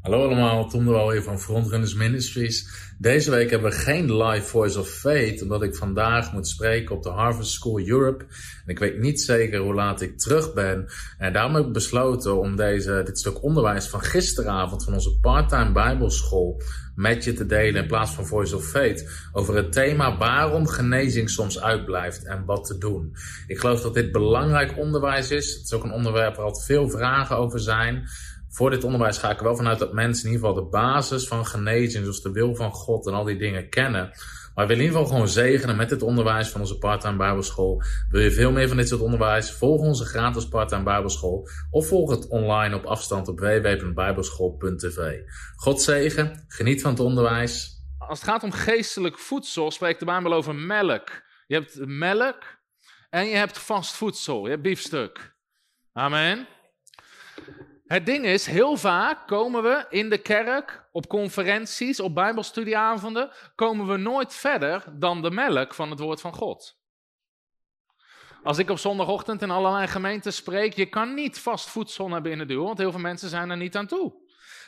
Hallo allemaal, Tom de hier van Frontrunners Ministries. Deze week hebben we geen live Voice of Faith, omdat ik vandaag moet spreken op de Harvard School Europe. En ik weet niet zeker hoe laat ik terug ben. En daarom heb ik besloten om deze, dit stuk onderwijs van gisteravond van onze parttime bijbelschool met je te delen in plaats van Voice of Faith. Over het thema waarom genezing soms uitblijft en wat te doen. Ik geloof dat dit belangrijk onderwijs is. Het is ook een onderwerp waar altijd veel vragen over zijn voor dit onderwijs ga ik er wel vanuit dat mensen in ieder geval de basis van genezing, zoals de wil van God en al die dingen kennen. Maar we willen in ieder geval gewoon zegenen met dit onderwijs van onze parttime bijbelschool. Wil je veel meer van dit soort onderwijs? Volg onze gratis parttime bijbelschool of volg het online op afstand op www.bijbelschool.tv. God zegen, geniet van het onderwijs. Als het gaat om geestelijk voedsel, spreekt de Bijbel over melk. Je hebt melk en je hebt vast voedsel. Je hebt biefstuk. Amen. Het ding is, heel vaak komen we in de kerk, op conferenties, op bijbelstudieavonden, komen we nooit verder dan de melk van het woord van God. Als ik op zondagochtend in allerlei gemeenten spreek, je kan niet vast voedsel naar binnen duwen, want heel veel mensen zijn er niet aan toe.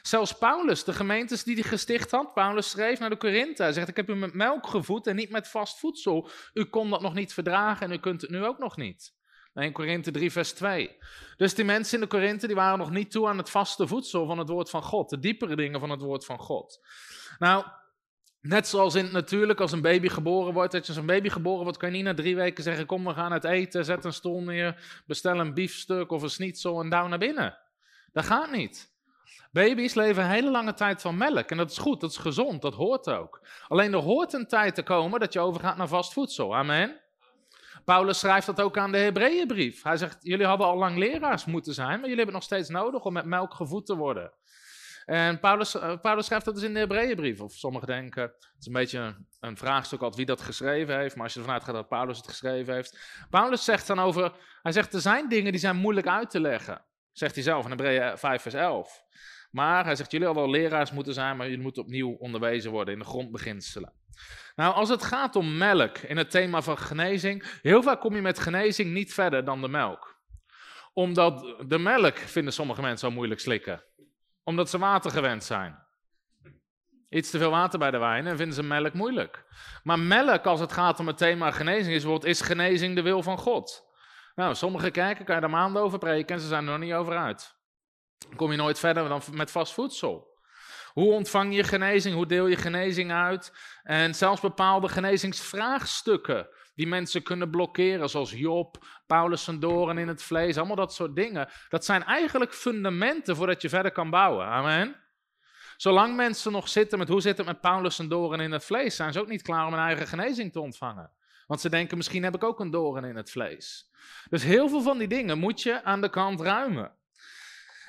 Zelfs Paulus, de gemeentes die hij gesticht had, Paulus schreef naar de Korinthe. Hij zegt, ik heb u met melk gevoed en niet met vast voedsel. U kon dat nog niet verdragen en u kunt het nu ook nog niet. 1 Korinthe 3, vers 2. Dus die mensen in de Korinthe die waren nog niet toe aan het vaste voedsel van het woord van God. De diepere dingen van het woord van God. Nou, net zoals in natuurlijk als een baby geboren wordt. Dat je als een baby geboren wordt, kan je niet na drie weken zeggen: Kom, we gaan het eten. Zet een stoel neer. Bestel een biefstuk of een schnitzel en douw naar binnen. Dat gaat niet. Baby's leven een hele lange tijd van melk. En dat is goed, dat is gezond, dat hoort ook. Alleen er hoort een tijd te komen dat je overgaat naar vast voedsel. Amen. Paulus schrijft dat ook aan de Hebreeënbrief. Hij zegt, jullie hadden al lang leraars moeten zijn, maar jullie hebben het nog steeds nodig om met melk gevoed te worden. En Paulus, uh, Paulus schrijft dat dus in de Hebreeënbrief. Of sommigen denken, het is een beetje een, vraagstuk altijd wie dat geschreven heeft. Maar als je ervan uitgaat dat Paulus het geschreven heeft. Paulus zegt dan over, hij zegt er zijn dingen die zijn moeilijk uit te leggen. Zegt hij zelf in Hebreeën 5 vers 11. Maar hij zegt, jullie al leraars moeten zijn, maar jullie moeten opnieuw onderwezen worden in de grondbeginselen. Nou, als het gaat om melk in het thema van genezing, heel vaak kom je met genezing niet verder dan de melk. Omdat de melk vinden sommige mensen zo moeilijk slikken. Omdat ze water gewend zijn. Iets te veel water bij de wijn en vinden ze melk moeilijk. Maar melk, als het gaat om het thema genezing, is, wordt, is genezing de wil van God. Nou, sommige kerken kan je er maanden over preken en ze zijn er nog niet over uit. Dan kom je nooit verder dan met vast voedsel. Hoe ontvang je genezing? Hoe deel je genezing uit? En zelfs bepaalde genezingsvraagstukken die mensen kunnen blokkeren, zoals Job, Paulus en doren in het vlees, allemaal dat soort dingen. Dat zijn eigenlijk fundamenten voordat je verder kan bouwen. Amen. Zolang mensen nog zitten met hoe zit het met Paulus en doren in het vlees, zijn ze ook niet klaar om een eigen genezing te ontvangen. Want ze denken, misschien heb ik ook een doren in het vlees. Dus heel veel van die dingen moet je aan de kant ruimen.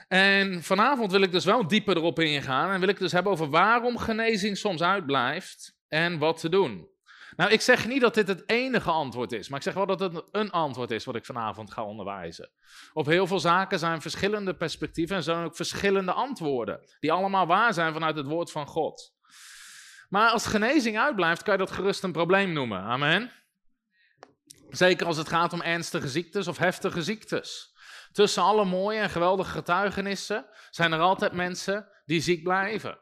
En vanavond wil ik dus wel dieper erop ingaan en wil ik dus hebben over waarom genezing soms uitblijft en wat te doen. Nou, ik zeg niet dat dit het enige antwoord is, maar ik zeg wel dat het een antwoord is wat ik vanavond ga onderwijzen. Op heel veel zaken zijn verschillende perspectieven en zijn ook verschillende antwoorden, die allemaal waar zijn vanuit het woord van God. Maar als genezing uitblijft, kan je dat gerust een probleem noemen. Amen. Zeker als het gaat om ernstige ziektes of heftige ziektes. Tussen alle mooie en geweldige getuigenissen zijn er altijd mensen die ziek blijven.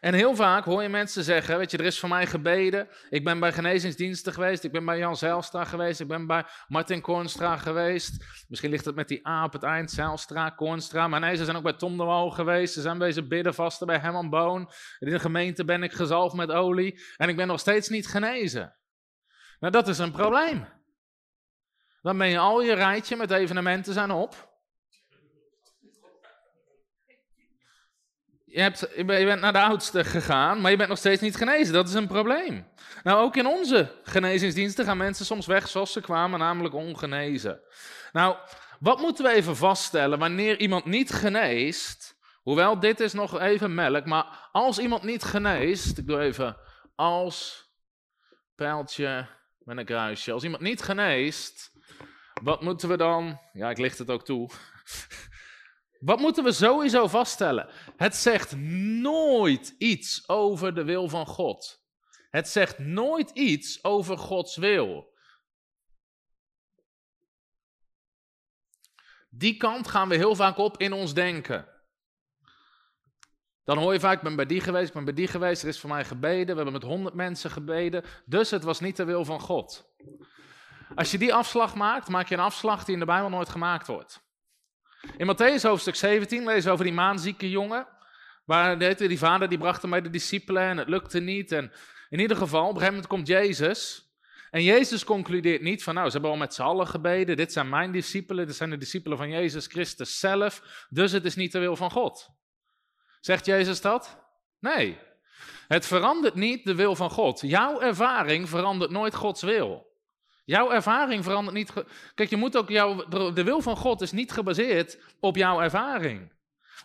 En heel vaak hoor je mensen zeggen, weet je, er is voor mij gebeden. Ik ben bij genezingsdiensten geweest, ik ben bij Jan Zijlstra geweest, ik ben bij Martin Kornstra geweest. Misschien ligt het met die A op het eind, Zijlstra, Kornstra. Maar nee, ze zijn ook bij Tom de Wal geweest, ze zijn bezig bidden vasten bij Herman Boon. In de gemeente ben ik gezalfd met olie en ik ben nog steeds niet genezen. Nou, dat is een probleem. Dan ben je al je rijtje met evenementen zijn op. Je, hebt, je bent naar de oudste gegaan, maar je bent nog steeds niet genezen. Dat is een probleem. Nou, ook in onze genezingsdiensten gaan mensen soms weg zoals ze kwamen, namelijk ongenezen. Nou, wat moeten we even vaststellen wanneer iemand niet geneest? Hoewel dit is nog even melk, maar als iemand niet geneest, ik doe even als pijltje met een kruisje. Als iemand niet geneest, wat moeten we dan? Ja, ik licht het ook toe. Wat moeten we sowieso vaststellen? Het zegt nooit iets over de wil van God. Het zegt nooit iets over Gods wil. Die kant gaan we heel vaak op in ons denken. Dan hoor je vaak, ik ben bij die geweest, ik ben bij die geweest, er is voor mij gebeden, we hebben met honderd mensen gebeden, dus het was niet de wil van God. Als je die afslag maakt, maak je een afslag die in de Bijbel nooit gemaakt wordt. In Matthäus hoofdstuk 17 lezen we over die maanzieke jongen, waar die vader die bracht hem bij de discipelen en het lukte niet. En in ieder geval, op een gegeven moment komt Jezus en Jezus concludeert niet van, nou, ze hebben al met z'n allen gebeden, dit zijn mijn discipelen, dit zijn de discipelen van Jezus Christus zelf, dus het is niet de wil van God. Zegt Jezus dat? Nee. Het verandert niet de wil van God. Jouw ervaring verandert nooit Gods wil. Jouw ervaring verandert niet. Kijk, je moet ook jouw. De wil van God is niet gebaseerd op jouw ervaring.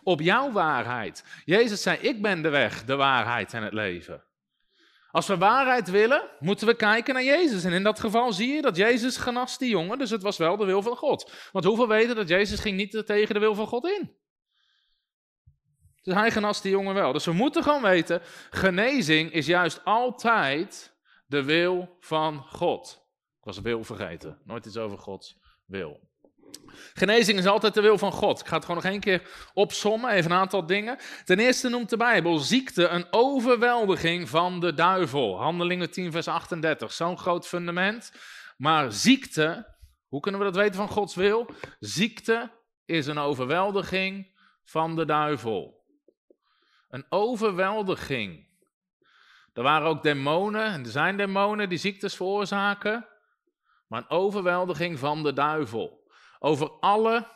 Op jouw waarheid. Jezus zei: Ik ben de weg, de waarheid en het leven. Als we waarheid willen, moeten we kijken naar Jezus. En in dat geval zie je dat Jezus genas die jongen, dus het was wel de wil van God. Want hoeveel weten dat Jezus ging niet tegen de wil van God in? Dus hij genas die jongen wel. Dus we moeten gewoon weten, genezing is juist altijd de wil van God. Ik was wil vergeten, nooit iets over Gods wil. Genezing is altijd de wil van God. Ik ga het gewoon nog één keer opsommen, even een aantal dingen. Ten eerste noemt de Bijbel ziekte een overweldiging van de duivel. Handelingen 10, vers 38. Zo'n groot fundament. Maar ziekte, hoe kunnen we dat weten van Gods wil? Ziekte is een overweldiging van de duivel. Een overweldiging. Er waren ook demonen, en er zijn demonen die ziektes veroorzaken, maar een overweldiging van de duivel. Over alle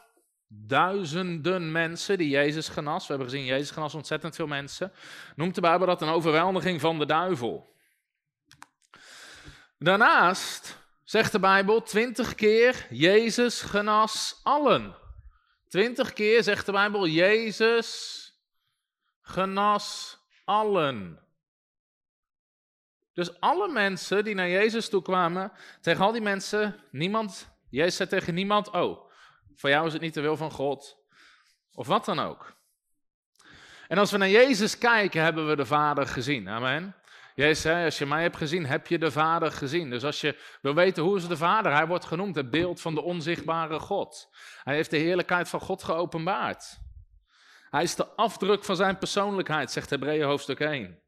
duizenden mensen die Jezus genas, we hebben gezien, Jezus genas ontzettend veel mensen, noemt de Bijbel dat een overweldiging van de duivel. Daarnaast zegt de Bijbel twintig keer, Jezus genas allen. Twintig keer zegt de Bijbel, Jezus genas allen. Dus alle mensen die naar Jezus toe kwamen, tegen al die mensen, niemand, Jezus zei tegen niemand, oh, voor jou is het niet de wil van God, of wat dan ook. En als we naar Jezus kijken, hebben we de Vader gezien. Amen. Jezus zei, als je mij hebt gezien, heb je de Vader gezien. Dus als je wil weten hoe is de Vader, hij wordt genoemd het beeld van de onzichtbare God. Hij heeft de heerlijkheid van God geopenbaard. Hij is de afdruk van zijn persoonlijkheid, zegt Hebreeën hoofdstuk 1.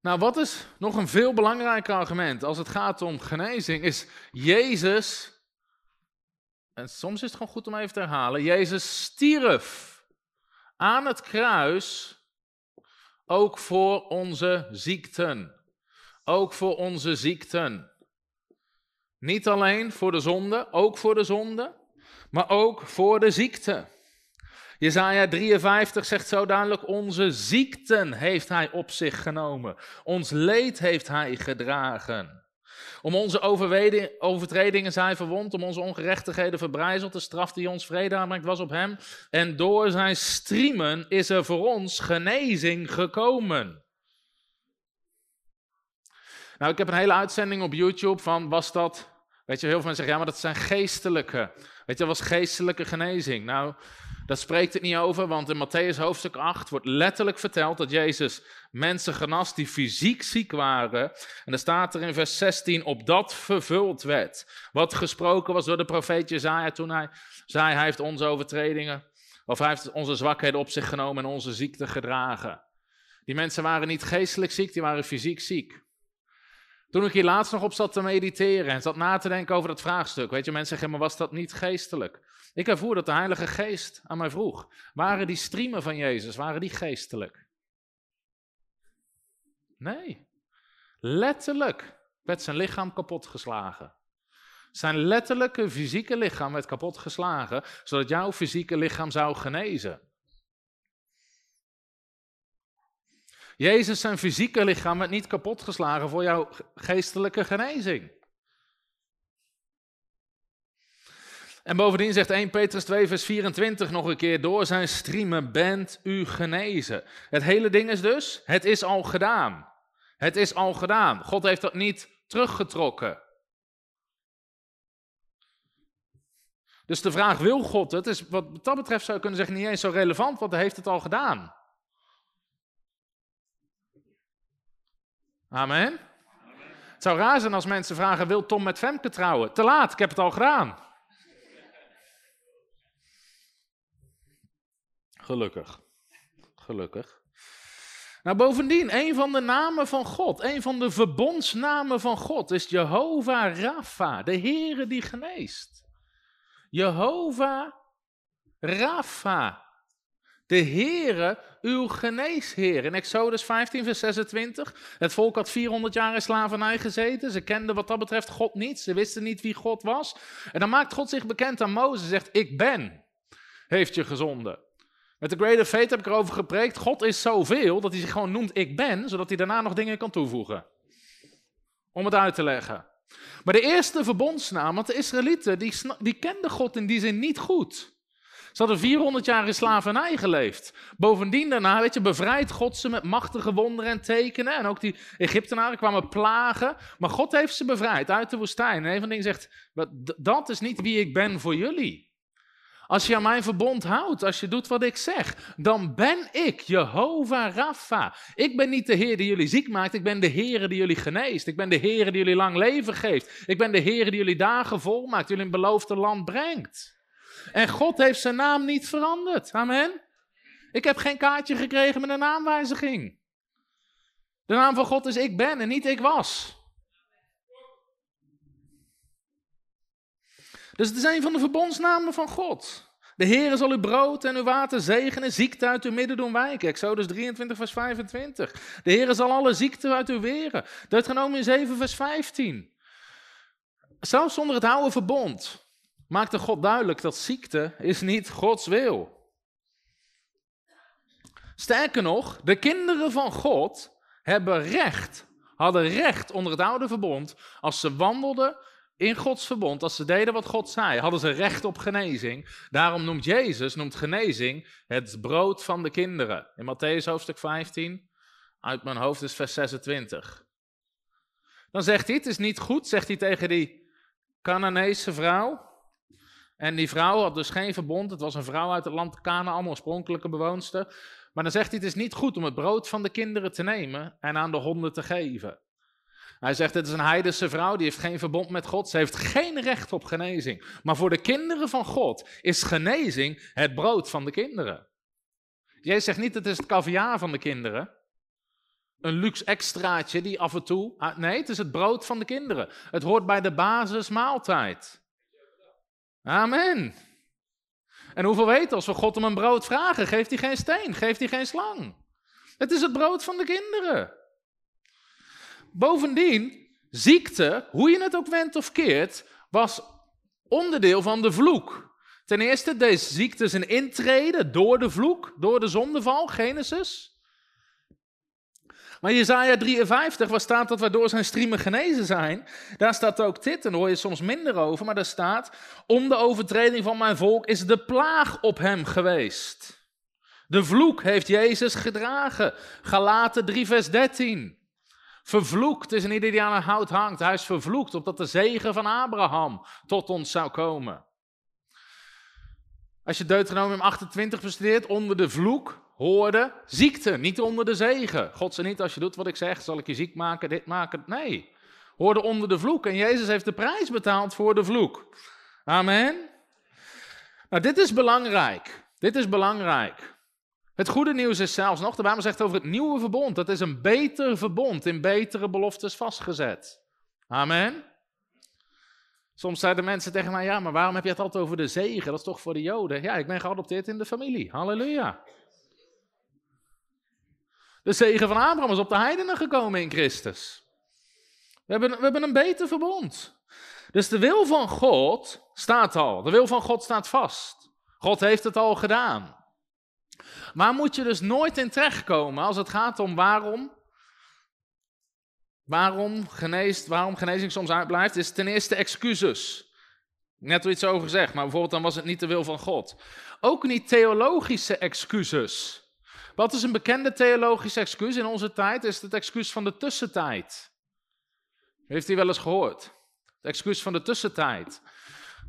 Nou, wat is nog een veel belangrijker argument als het gaat om genezing? Is Jezus, en soms is het gewoon goed om even te herhalen, Jezus stierf aan het kruis ook voor onze ziekten. Ook voor onze ziekten. Niet alleen voor de zonde, ook voor de zonde maar ook voor de ziekte. Jezaja 53 zegt zo duidelijk, onze ziekten heeft hij op zich genomen. Ons leed heeft hij gedragen. Om onze overtredingen zijn verwond, om onze ongerechtigheden verbrijzeld. De straf die ons vrede aanbrengt was op hem. En door zijn striemen is er voor ons genezing gekomen. Nou, ik heb een hele uitzending op YouTube van, was dat Weet je, heel veel mensen zeggen, ja, maar dat zijn geestelijke. Weet je, dat was geestelijke genezing. Nou, daar spreekt het niet over, want in Matthäus hoofdstuk 8 wordt letterlijk verteld dat Jezus mensen genas die fysiek ziek waren. En er staat er in vers 16, op dat vervuld werd. Wat gesproken was door de profeet Jezaja toen hij zei, hij heeft onze overtredingen, of hij heeft onze zwakheden op zich genomen en onze ziekte gedragen. Die mensen waren niet geestelijk ziek, die waren fysiek ziek. Toen ik hier laatst nog op zat te mediteren en zat na te denken over dat vraagstuk, weet je, mensen zeggen, maar was dat niet geestelijk? Ik ervoer dat de Heilige Geest aan mij vroeg, waren die striemen van Jezus, waren die geestelijk? Nee, letterlijk werd zijn lichaam kapotgeslagen. Zijn letterlijke fysieke lichaam werd kapotgeslagen, zodat jouw fysieke lichaam zou genezen. Jezus zijn fysieke lichaam werd niet kapotgeslagen voor jouw geestelijke genezing. En bovendien zegt 1 Petrus 2 vers 24 nog een keer, door zijn striemen bent u genezen. Het hele ding is dus, het is al gedaan. Het is al gedaan. God heeft dat niet teruggetrokken. Dus de vraag, wil God het, is wat dat betreft zou je kunnen zeggen niet eens zo relevant, want hij heeft het al gedaan. Amen. Het zou raar zijn als mensen vragen, wil Tom met Femke trouwen? Te laat, ik heb het al gedaan. Gelukkig. Gelukkig. Nou, bovendien, een van de namen van God, een van de verbondsnamen van God is Jehovah Rapha, de Heere die geneest. Jehovah Rapha, de Heere, uw geneesheer. In Exodus 15, vers 26. Het volk had 400 jaar in slavernij gezeten. Ze kenden wat dat betreft God niet. Ze wisten niet wie God was. En dan maakt God zich bekend aan Mozes. Zegt, ik ben, heeft je gezonden. Met de Greater Faith heb ik erover gepreekt. God is zoveel dat hij zich gewoon noemt ik ben, zodat hij daarna nog dingen kan toevoegen. Om het uit te leggen. Maar de eerste verbondsnaam, want de Israëlieten, die, die kenden God in die zin niet goed. Ze hadden 400 jaar in slavernij geleefd. Bovendien daarna, weet je, bevrijdt God ze met machtige wonderen en tekenen. En ook die Egyptenaren kwamen plagen. Maar God heeft ze bevrijd uit de woestijn. En een van de dingen zegt, dat is niet wie ik ben voor jullie. Als je aan mijn verbond houdt, als je doet wat ik zeg, dan ben ik Jehovah Rapha. Ik ben niet de Heer die jullie ziek maakt, ik ben de Heer die jullie geneest. Ik ben de Heer die jullie lang leven geeft. Ik ben de Heer die jullie dagen vol maakt, jullie in beloofde land brengt. En God heeft zijn naam niet veranderd. Amen. Ik heb geen kaartje gekregen met een naamwijziging. De naam van God is ik ben en niet ik was. Dus het is een van de verbondsnamen van God. De Heer zal uw brood en uw water zegenen, ziekte uit uw midden doen wijken. Exodus 23, vers 25. De Heer zal alle ziekte uit uw weren. Deuteronomium 7, vers 15. Zelfs zonder het oude verbond maakte God duidelijk dat ziekte is niet Gods wil. Sterker nog, de kinderen van God hebben recht, hadden recht onder het oude verbond als ze wandelden in Gods verbond, als ze deden wat God zei, hadden ze recht op genezing. Daarom noemt Jezus, noemt genezing, het brood van de kinderen. In Matthäus hoofdstuk 15, uit mijn hoofd is vers 26. Dan zegt hij, het is niet goed, zegt hij tegen die Canaanese vrouw. En die vrouw had dus geen verbond, het was een vrouw uit het land Canaan, oorspronkelijke bewoonster. Maar dan zegt hij, het is niet goed om het brood van de kinderen te nemen en aan de honden te geven. Hij zegt, het is een heidense vrouw, die heeft geen verbond met God. Ze heeft geen recht op genezing. Maar voor de kinderen van God is genezing het brood van de kinderen. Jij zegt niet, het is het caviar van de kinderen. Een luxe extraatje die af en toe... Ah, nee, het is het brood van de kinderen. Het hoort bij de basismaaltijd. Amen. En hoeveel weten, als we God om een brood vragen, geeft hij geen steen, geeft hij geen slang. Het is het brood van de kinderen. Bovendien, ziekte, hoe je het ook wendt of keert, was onderdeel van de vloek. Ten eerste, deze ziekte is een intrede door de vloek, door de zondeval, Genesis. Maar Jezaja 53, waar staat dat waardoor zijn striemen genezen zijn, daar staat ook dit, en daar hoor je soms minder over, maar daar staat, om de overtreding van mijn volk is de plaag op hem geweest. De vloek heeft Jezus gedragen. Galaten 3 vers 13. Vervloekt is een ieder die aan een hout hangt. Hij is vervloekt opdat de zegen van Abraham tot ons zou komen. Als je Deuteronomium 28 bestudeert, onder de vloek hoorde ziekte, niet onder de zegen. God zei niet, als je doet wat ik zeg, zal ik je ziek maken, dit maken. Nee, hoorde onder de vloek. En Jezus heeft de prijs betaald voor de vloek. Amen. Nou, dit is belangrijk. Dit is belangrijk. Het goede nieuws is zelfs nog, de Bijbel zegt over het nieuwe verbond. Dat is een beter verbond, in betere beloftes vastgezet. Amen. Soms zeiden mensen tegen mij, ja, maar waarom heb je het altijd over de zegen? Dat is toch voor de Joden? Ja, ik ben geadopteerd in de familie. Halleluja. De zegen van Abraham is op de heidenen gekomen in Christus. We hebben, we hebben een beter verbond. Dus de wil van God staat al. De wil van God staat vast. God heeft het al gedaan. Maar moet je dus nooit in terechtkomen als het gaat om waarom. Waarom, geneest, waarom genezing soms uitblijft, is ten eerste excuses. Net al iets over gezegd, maar bijvoorbeeld dan was het niet de wil van God. Ook niet theologische excuses. Wat is een bekende theologische excuus in onze tijd? Is het excuus van de tussentijd. Heeft u wel eens gehoord? Het excuus van de tussentijd.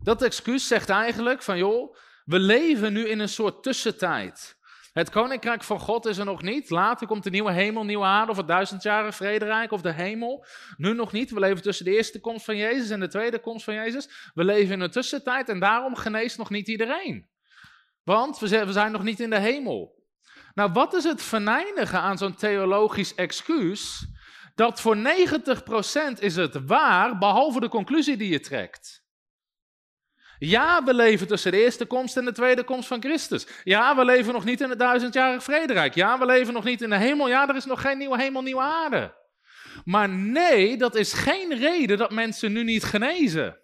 Dat excuus zegt eigenlijk van joh, we leven nu in een soort tussentijd. Het koninkrijk van God is er nog niet. Later komt de nieuwe hemel, nieuwe aarde of het duizendjarige vrederijk of de hemel. Nu nog niet. We leven tussen de eerste komst van Jezus en de tweede komst van Jezus. We leven in een tussentijd en daarom geneest nog niet iedereen. Want we zijn nog niet in de hemel. Nou, wat is het venijnige aan zo'n theologisch excuus? Dat voor 90% is het waar, behalve de conclusie die je trekt. Ja, we leven tussen de eerste komst en de tweede komst van Christus. Ja, we leven nog niet in het duizendjarig vrederijk. Ja, we leven nog niet in de hemel. Ja, er is nog geen nieuwe hemel, nieuwe aarde. Maar nee, dat is geen reden dat mensen nu niet genezen.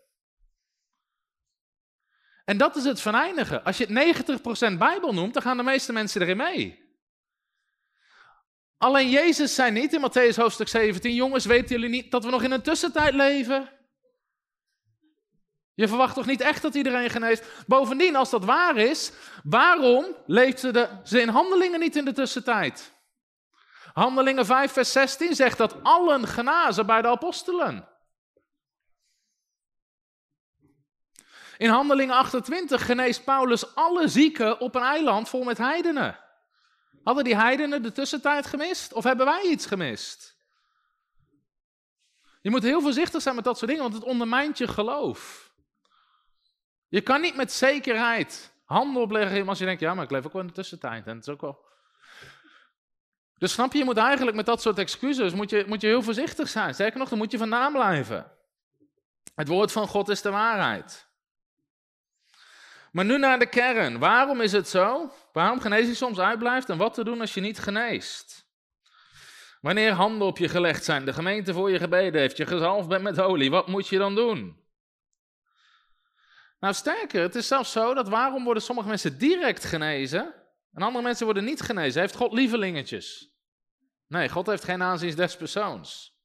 En dat is het venijnige. Als je het 90% Bijbel noemt, dan gaan de meeste mensen erin mee. Alleen Jezus zei niet in Matthäus hoofdstuk 17, jongens, weten jullie niet dat we nog in een tussentijd leven? Je verwacht toch niet echt dat iedereen geneest? Bovendien, als dat waar is, waarom leeft ze, in handelingen niet in de tussentijd? Handelingen 5, vers 16 zegt dat allen genazen bij de apostelen. In Handelingen 28 geneest Paulus alle zieken op een eiland vol met heidenen. Hadden die heidenen de tussentijd gemist? Of hebben wij iets gemist? Je moet heel voorzichtig zijn met dat soort dingen, want het ondermijnt je geloof. Je kan niet met zekerheid handen opleggen als je denkt, ja, maar ik leef ook wel in de tussentijd. En het is ook wel... Dus snap je, je moet eigenlijk met dat soort excuses moet je, moet je heel voorzichtig zijn. Sterker nog, dan moet je vandaan blijven. Het woord van God is de waarheid. Maar nu naar de kern. Waarom is het zo? Waarom genezing soms uitblijft en wat te doen als je niet geneest? Wanneer handen op je gelegd zijn, de gemeente voor je gebeden heeft, je gezalfd bent met olie, wat moet je dan doen? Nou, sterker, het is zelfs zo dat waarom worden sommige mensen direct genezen en andere mensen worden niet genezen? Heeft God lievelingetjes? Nee, God heeft geen aanzien des persoons.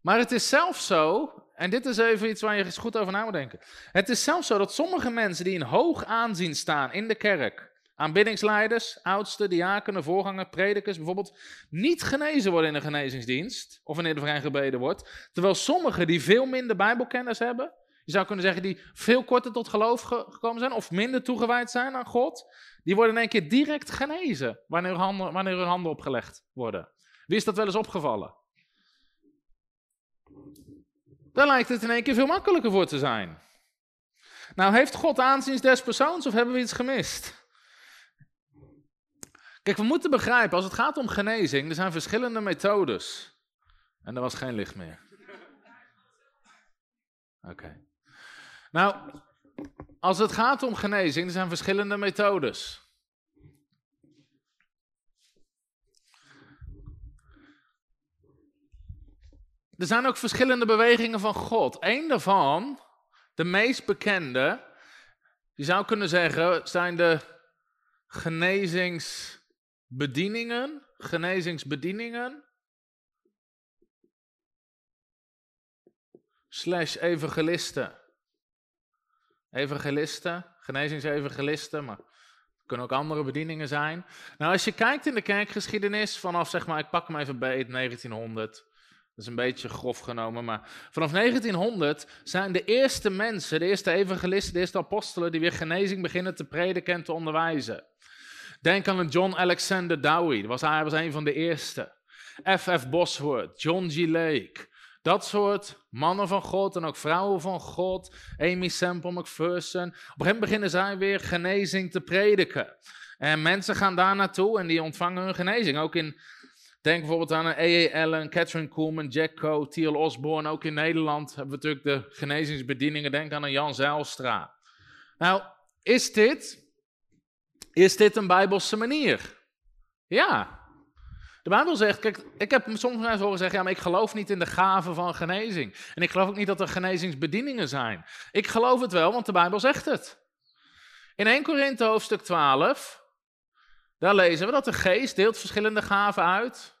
Maar het is zelfs zo, en dit is even iets waar je eens goed over na moet denken. Het is zelfs zo dat sommige mensen die in hoog aanzien staan in de kerk, aanbiddingsleiders, oudsten, diakenen, voorgangers, predikers bijvoorbeeld, niet genezen worden in de genezingsdienst of wanneer er hen gebeden wordt. Terwijl sommigen die veel minder bijbelkennis hebben, je zou kunnen zeggen die veel korter tot geloof gekomen zijn of minder toegewijd zijn aan God, die worden in één keer direct genezen wanneer hun handen, wanneer hun handen opgelegd worden. Wie is dat wel eens opgevallen? Dan lijkt het in één keer veel makkelijker voor te zijn. Nou, heeft God aanzien des persoons of hebben we iets gemist? Kijk, we moeten begrijpen, als het gaat om genezing, er zijn verschillende methodes. En er was geen licht meer. Oké. Nou, als het gaat om genezing, er zijn verschillende methodes. Er zijn ook verschillende bewegingen van God. Eén daarvan, de meest bekende, je zou kunnen zeggen, zijn de genezingsbedieningen. Genezingsbedieningen. Slash evangelisten. Evangelisten, genezingsevangelisten, maar het kunnen ook andere bedieningen zijn. Nou, als je kijkt in de kerkgeschiedenis, vanaf zeg maar, ik pak hem even bij 1900, dat is een beetje grof genomen, maar vanaf 1900 zijn de eerste mensen, de eerste evangelisten, de eerste apostelen die weer genezing beginnen te prediken en te onderwijzen. Denk aan John Alexander Dowie, was, hij was een van de eerste. F.F. Bosworth, John G. Lake. Dat soort mannen van God en ook vrouwen van God. Amy Semple McPherson. Op een gegeven moment beginnen zij weer genezing te prediken. En mensen gaan daar naartoe en die ontvangen hun genezing. Ook in Denk bijvoorbeeld aan A.A. Allen, Catherine Kuhlman, Jack Coe, Thiel Osborne. Ook in Nederland hebben we natuurlijk de genezingsbedieningen. Denk aan een Jan Zijlstra. Nou, is dit, is dit een bijbelse manier? Ja. De Bijbel zegt, kijk, ik heb soms mensen horen zeggen, ja, maar ik geloof niet in de gaven van genezing. En ik geloof ook niet dat er genezingsbedieningen zijn. Ik geloof het wel, want de Bijbel zegt het. In 1 Korinthe hoofdstuk 12, daar lezen we dat de geest deelt verschillende gaven uit.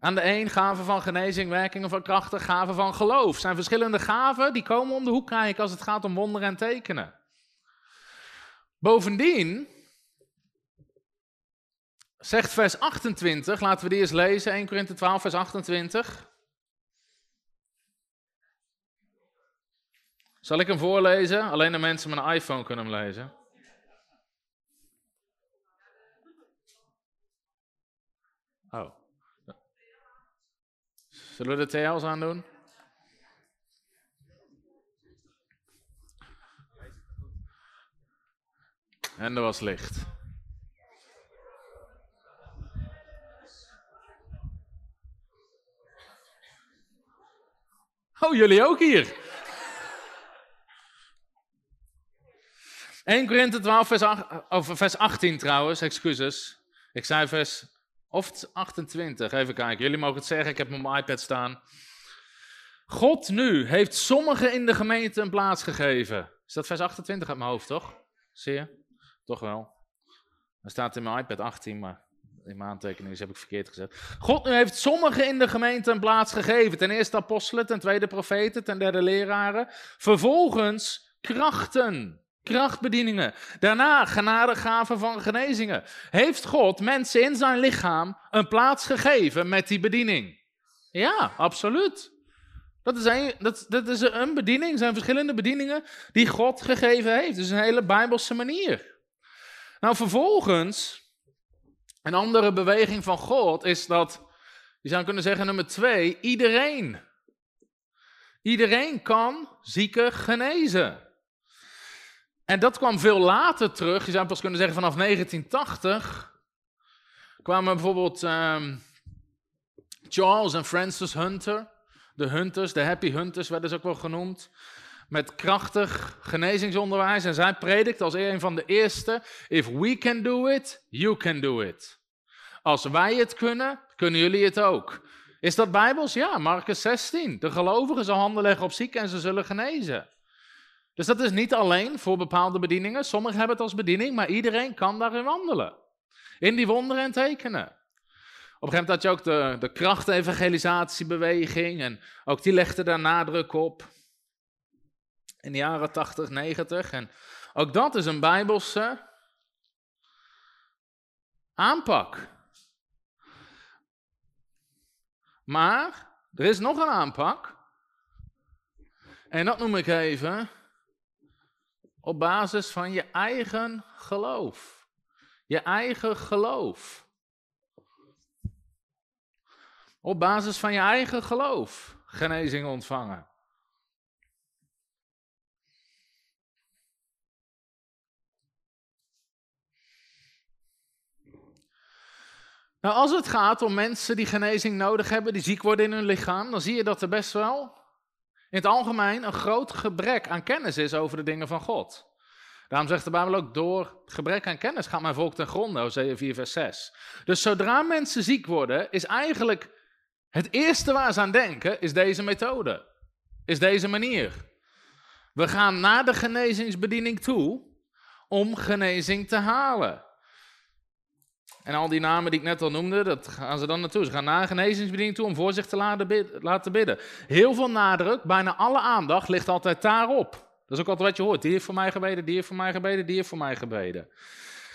Aan de een gaven van genezing, werkingen van krachten, gaven van geloof. Zijn verschillende gaven die komen om de hoek kijken als het gaat om wonderen en tekenen. Bovendien zegt vers 28, laten we die eens lezen, 1 Korinthe 12, vers 28. Zal ik hem voorlezen? Alleen de mensen met een iPhone kunnen hem lezen. Oh. Zullen we de TL's aandoen? En er was licht. Oh, jullie ook hier. 1 Korinthe 12, vers, 8, over vers 18 trouwens, excuses. Ik zei vers of 28, even kijken. Jullie mogen het zeggen, ik heb op mijn iPad staan. God nu heeft sommigen in de gemeente een plaats gegeven. Is dat vers 28 uit mijn hoofd, toch? Zie je? Toch wel. Er staat in mijn iPad 18, maar in mijn aantekeningen heb ik verkeerd gezet. God nu heeft sommigen in de gemeente een plaats gegeven. Ten eerste apostelen, ten tweede profeten, ten derde leraren. Vervolgens krachten, krachtbedieningen. Daarna genadegaven van genezingen. Heeft God mensen in zijn lichaam een plaats gegeven met die bediening? Ja, absoluut. Dat is, een, dat, dat is een bediening, zijn verschillende bedieningen die God gegeven heeft. Is een hele bijbelse manier. Nou, vervolgens, een andere beweging van God is dat, je zou kunnen zeggen nummer twee, iedereen. Iedereen kan zieken genezen. En dat kwam veel later terug. Je zou pas kunnen zeggen vanaf 1980 kwamen bijvoorbeeld um, Charles en Francis Hunter. De Hunters, de Happy Hunters werden ze ook wel genoemd. Met krachtig genezingsonderwijs. En zij predikt als een van de eerste: If we can do it, you can do it. Als wij het kunnen, kunnen jullie het ook. Is dat bijbels? Ja, Marcus 16. De gelovigen zal handen leggen op zieken en ze zullen genezen. Dus dat is niet alleen voor bepaalde bedieningen. Sommigen hebben het als bediening, maar iedereen kan daarin wandelen. In die wonderen en tekenen. Op een gegeven moment had je ook de, de krachtevangelisatiebeweging en ook die legde daar nadruk op. In de jaren 80, 90. En ook dat is een bijbelse aanpak. Maar er is nog een aanpak. En dat noem ik even op basis van je eigen geloof. Je eigen geloof. Op basis van je eigen geloof genezing ontvangen. Nou, als het gaat om mensen die genezing nodig hebben, die ziek worden in hun lichaam, dan zie je dat er best wel in het algemeen een groot gebrek aan kennis is over de dingen van God. Daarom zegt de Bijbel ook, door gebrek aan kennis gaat mijn volk ten gronde, Hosea 4 vers 6. Dus zodra mensen ziek worden, is eigenlijk het eerste waar ze aan denken, is deze methode. Is deze manier. We gaan naar de genezingsbediening toe om genezing te halen. En al die namen die ik net al noemde, dat gaan ze dan naartoe. Ze gaan naar een genezingsbediening toe om voor zich te laten bidden. Heel veel nadruk, bijna alle aandacht ligt altijd daarop. Dat is ook altijd wat je hoort. Die heeft voor mij gebeden, die heeft voor mij gebeden, die heeft voor mij gebeden.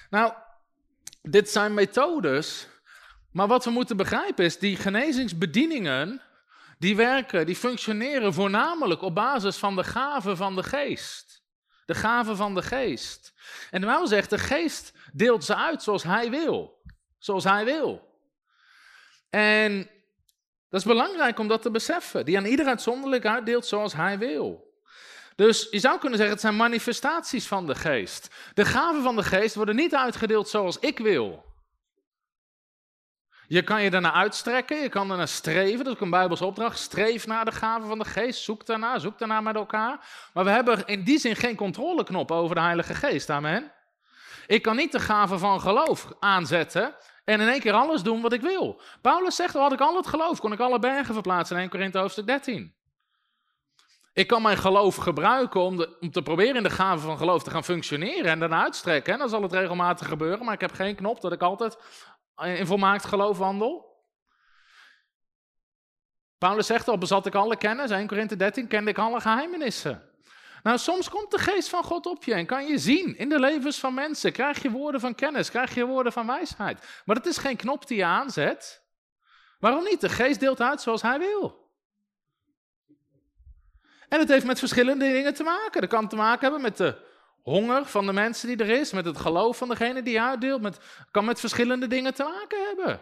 Nou, dit zijn methodes. Maar wat we moeten begrijpen is, die genezingsbedieningen, die werken, die functioneren voornamelijk op basis van de gaven van de geest. De gaven van de geest. En de Bijbel zegt, de geest deelt ze uit zoals hij wil. Zoals hij wil. En dat is belangrijk om dat te beseffen. Die aan ieder uitzonderlijk uitdeelt zoals hij wil. Dus je zou kunnen zeggen, het zijn manifestaties van de geest. De gaven van de geest worden niet uitgedeeld zoals ik wil. Je kan je daarna uitstrekken, je kan daarna streven. Dat is ook een Bijbelse opdracht. Streef naar de gaven van de geest. Zoek daarna, zoek daarna met elkaar. Maar we hebben in die zin geen controleknop over de Heilige Geest. Amen. Ik kan niet de gave van geloof aanzetten en in één keer alles doen wat ik wil. Paulus zegt, had ik al het geloof, kon ik alle bergen verplaatsen in 1 Korinthe hoofdstuk 13. Ik kan mijn geloof gebruiken om, te proberen in de gave van geloof te gaan functioneren en daarna uitstrekken. En dan zal het regelmatig gebeuren, maar ik heb geen knop dat ik altijd in volmaakt geloof wandel. Paulus zegt al, bezat ik alle kennis, 1 Korinthe 13, kende ik alle geheimenissen. Nou, soms komt de geest van God op je en kan je zien in de levens van mensen. Krijg je woorden van kennis, krijg je woorden van wijsheid. Maar het is geen knop die je aanzet. Waarom niet? De geest deelt uit zoals hij wil. En het heeft met verschillende dingen te maken. Dat kan te maken hebben met de honger van de mensen die er is, met het geloof van degene die uitdeelt. Met, kan met verschillende dingen te maken hebben.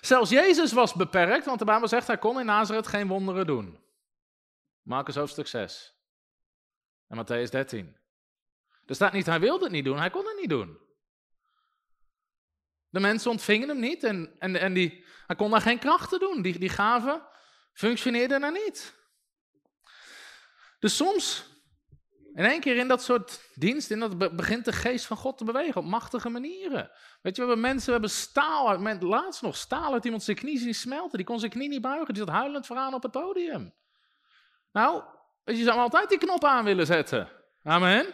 Zelfs Jezus was beperkt, want de Bijbel zegt hij kon in Nazareth geen wonderen doen. Marcus hoofdstuk 6 en Matthäus 13. Er staat niet, hij wilde het niet doen, hij kon het niet doen. De mensen ontvingen hem niet en, en, en die, hij kon daar geen krachten doen. Die, die gaven functioneerden daar niet. Dus soms, in één keer in dat soort dienst, in dat begint de geest van God te bewegen op machtige manieren. Weet je, we hebben mensen, we hebben staal laatst nog staal uit iemand zijn knie zien smelten. Die kon zijn knie niet buigen, die zat huilend vooraan op het podium. Nou, je zou altijd die knop aan willen zetten. Amen.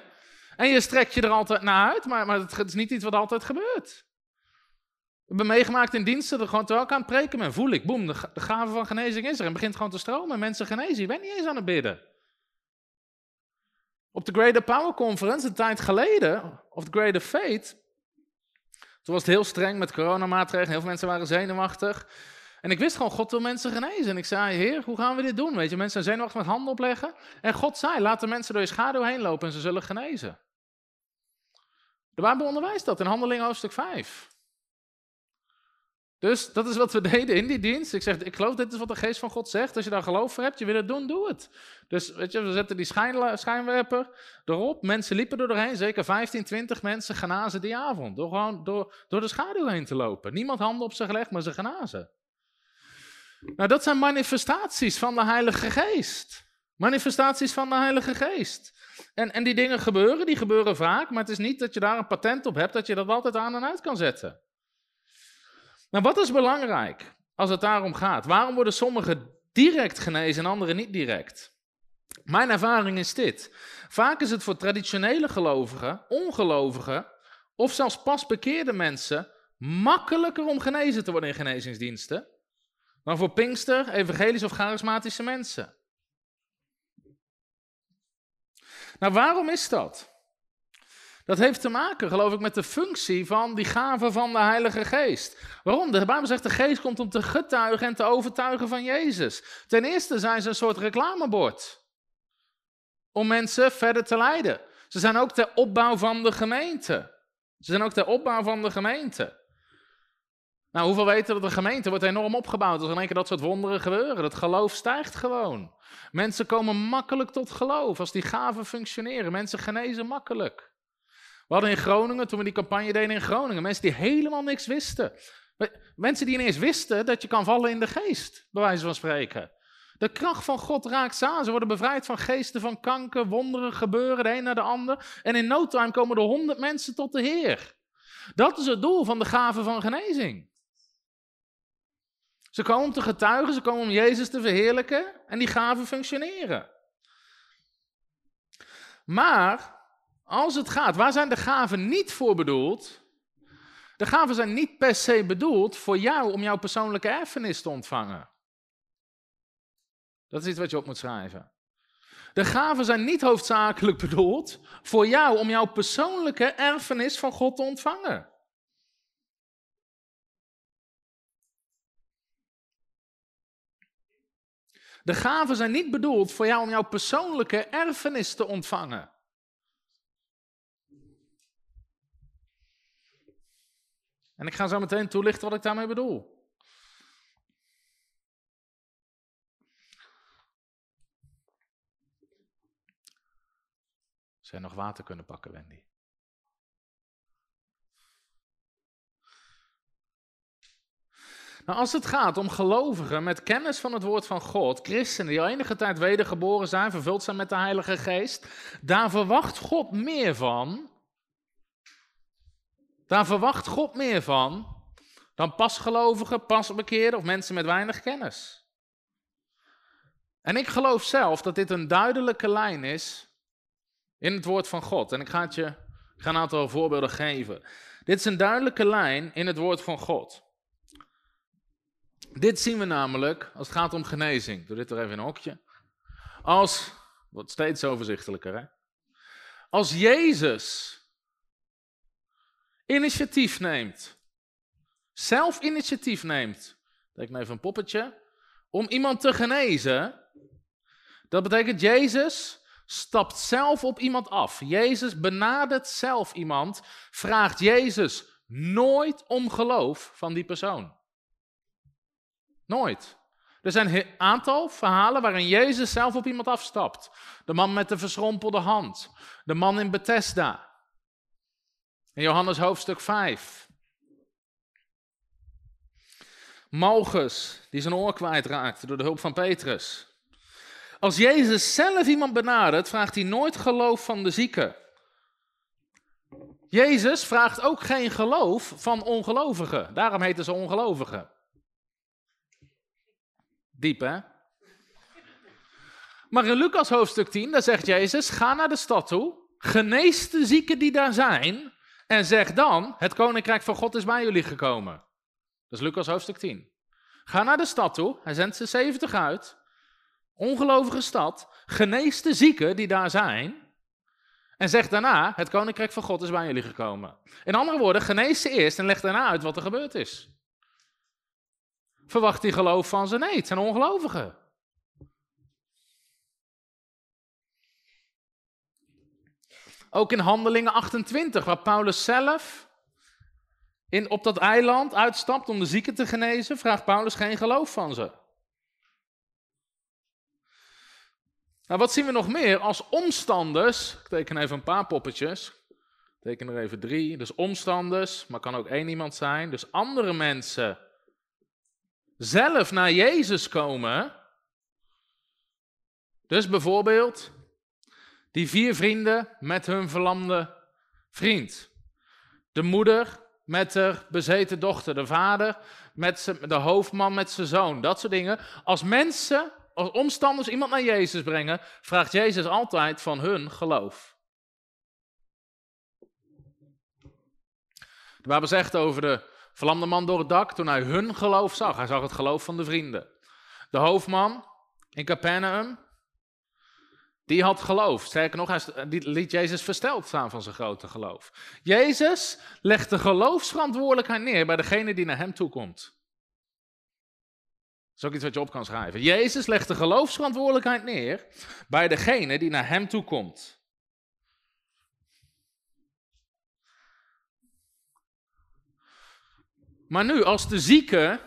En je strekt je er altijd naar uit, maar, maar het is niet iets wat altijd gebeurt. We hebben meegemaakt in diensten, dat gewoon terwijl ik aan het preken ben, voel ik, boem, de, gave van genezing is er en begint gewoon te stromen. Mensen genezen, je bent niet eens aan het bidden. Op de Greater Power Conference, een tijd geleden, of de Greater Faith, toen was het heel streng met coronamaatregelen, heel veel mensen waren zenuwachtig. En ik wist gewoon, God wil mensen genezen. En ik zei, Heer, hoe gaan we dit doen? Weet je, mensen zijn zenuwachtig met handen opleggen. En God zei, laat de mensen door je schaduw heen lopen en ze zullen genezen. De Bijbel onderwijst dat in Handelingen hoofdstuk 5. Dus dat is wat we deden in die dienst. Ik zeg, ik geloof dit is wat de geest van God zegt. Als je daar geloof voor hebt, je wil het doen, doe het. Dus weet je, we zetten die schijnwerper erop. Mensen liepen er doorheen, zeker 15, 20 mensen genazen die avond. Door gewoon door, door de schaduw heen te lopen. Niemand handen op ze gelegd, maar ze genazen. Nou, dat zijn manifestaties van de Heilige Geest. Manifestaties van de Heilige Geest. En, en die dingen gebeuren, die gebeuren vaak, maar het is niet dat je daar een patent op hebt, dat je dat altijd aan en uit kan zetten. Nou, wat is belangrijk als het daarom gaat? Waarom worden sommigen direct genezen en anderen niet direct? Mijn ervaring is dit. Vaak is het voor traditionele gelovigen, ongelovigen of zelfs pas bekeerde mensen makkelijker om genezen te worden in genezingsdiensten dan voor Pinkster, evangelisch of charismatische mensen. Nou, waarom is dat? Dat heeft te maken, geloof ik, met de functie van die gave van de Heilige Geest. Waarom? De Bijbel zegt de Geest komt om te getuigen en te overtuigen van Jezus. Ten eerste zijn ze een soort reclamebord om mensen verder te leiden. Ze zijn ook ter opbouw van de gemeente. Ze zijn ook ter opbouw van de gemeente. Nou, hoeveel weten dat de gemeente wordt enorm opgebouwd als in één keer dat soort wonderen gebeuren? Dat geloof stijgt gewoon. Mensen komen makkelijk tot geloof als die gaven functioneren. Mensen genezen makkelijk. We hadden in Groningen, toen we die campagne deden in Groningen, mensen die helemaal niks wisten. Mensen die ineens wisten dat je kan vallen in de geest, bij wijze van spreken. De kracht van God raakt ze. Ze worden bevrijd van geesten van kanker, wonderen gebeuren, de een naar de ander. En in no time komen er honderd mensen tot de Heer. Dat is het doel van de gave van genezing. Ze komen om te getuigen, ze komen om Jezus te verheerlijken en die gaven functioneren. Maar als het gaat, waar zijn de gaven niet voor bedoeld? De gaven zijn niet per se bedoeld voor jou om jouw persoonlijke erfenis te ontvangen. Dat is iets wat je op moet schrijven. De gaven zijn niet hoofdzakelijk bedoeld voor jou om jouw persoonlijke erfenis van God te ontvangen. De gaven zijn niet bedoeld voor jou om jouw persoonlijke erfenis te ontvangen. En ik ga zo meteen toelichten wat ik daarmee bedoel. Zou nog water kunnen pakken, Wendy? Nou, als het gaat om gelovigen met kennis van het woord van God, christenen die al enige tijd wedergeboren zijn, vervuld zijn met de Heilige Geest, daar verwacht God meer van. Daar verwacht God meer van dan pasgelovigen, pasbekeerden of mensen met weinig kennis. En ik geloof zelf dat dit een duidelijke lijn is in het woord van God. En ik ga, het je, ik ga een aantal voorbeelden geven. Dit is een duidelijke lijn in het woord van God. Dit zien we namelijk als het gaat om genezing. Doe dit er even in een hokje. Als, wordt steeds overzichtelijker hè. Als Jezus initiatief neemt, zelf initiatief neemt, denk me even een poppetje, om iemand te genezen, Dat betekent Jezus stapt zelf op iemand af. Jezus benadert zelf iemand, vraagt Jezus nooit om geloof van die persoon. Nooit. Er zijn een aantal verhalen waarin Jezus zelf op iemand afstapt. De man met de verschrompelde hand. De man in Bethesda. In Johannes hoofdstuk 5. Malchus, die zijn oor kwijtraakte door de hulp van Petrus. Als Jezus zelf iemand benadert, vraagt hij nooit geloof van de zieke. Jezus vraagt ook geen geloof van ongelovigen. Daarom heten ze ongelovigen. Diep, hè? Maar in Lucas hoofdstuk 10, daar zegt Jezus: Ga naar de stad toe, genees de zieken die daar zijn, en zeg dan: Het koninkrijk van God is bij jullie gekomen. Dat is Lucas hoofdstuk 10. Ga naar de stad toe, hij zendt ze 70 uit, ongelovige stad, genees de zieken die daar zijn, en zeg daarna: Het koninkrijk van God is bij jullie gekomen. In andere woorden, genees ze eerst en leg daarna uit wat er gebeurd is. Verwacht die geloof van ze? Nee, het zijn ongelovigen. Ook in Handelingen 28, waar Paulus zelf in, op dat eiland uitstapt om de zieken te genezen, vraagt Paulus geen geloof van ze. Nou, wat zien we nog meer als omstanders? Ik teken even een paar poppetjes. Ik teken er even drie. Dus omstanders, maar kan ook één iemand zijn. Dus andere mensen zelf naar Jezus komen. Dus bijvoorbeeld die vier vrienden met hun verlamde vriend. De moeder met haar bezeten dochter. De vader met de hoofdman met zijn zoon. Dat soort dingen. Als mensen, als omstanders iemand naar Jezus brengen, vraagt Jezus altijd van hun geloof. De Bijbel zegt over de verlamde man door het dak toen hij hun geloof zag. Hij zag het geloof van de vrienden. De hoofdman in Capernaum, die had geloof. Sterker nog, hij liet Jezus versteld staan van zijn grote geloof. Jezus legt de geloofsverantwoordelijkheid neer bij degene die naar hem toe komt. Dat is ook iets wat je op kan schrijven. Jezus legt de geloofsverantwoordelijkheid neer bij degene die naar hem toe komt. Maar nu, als de zieke.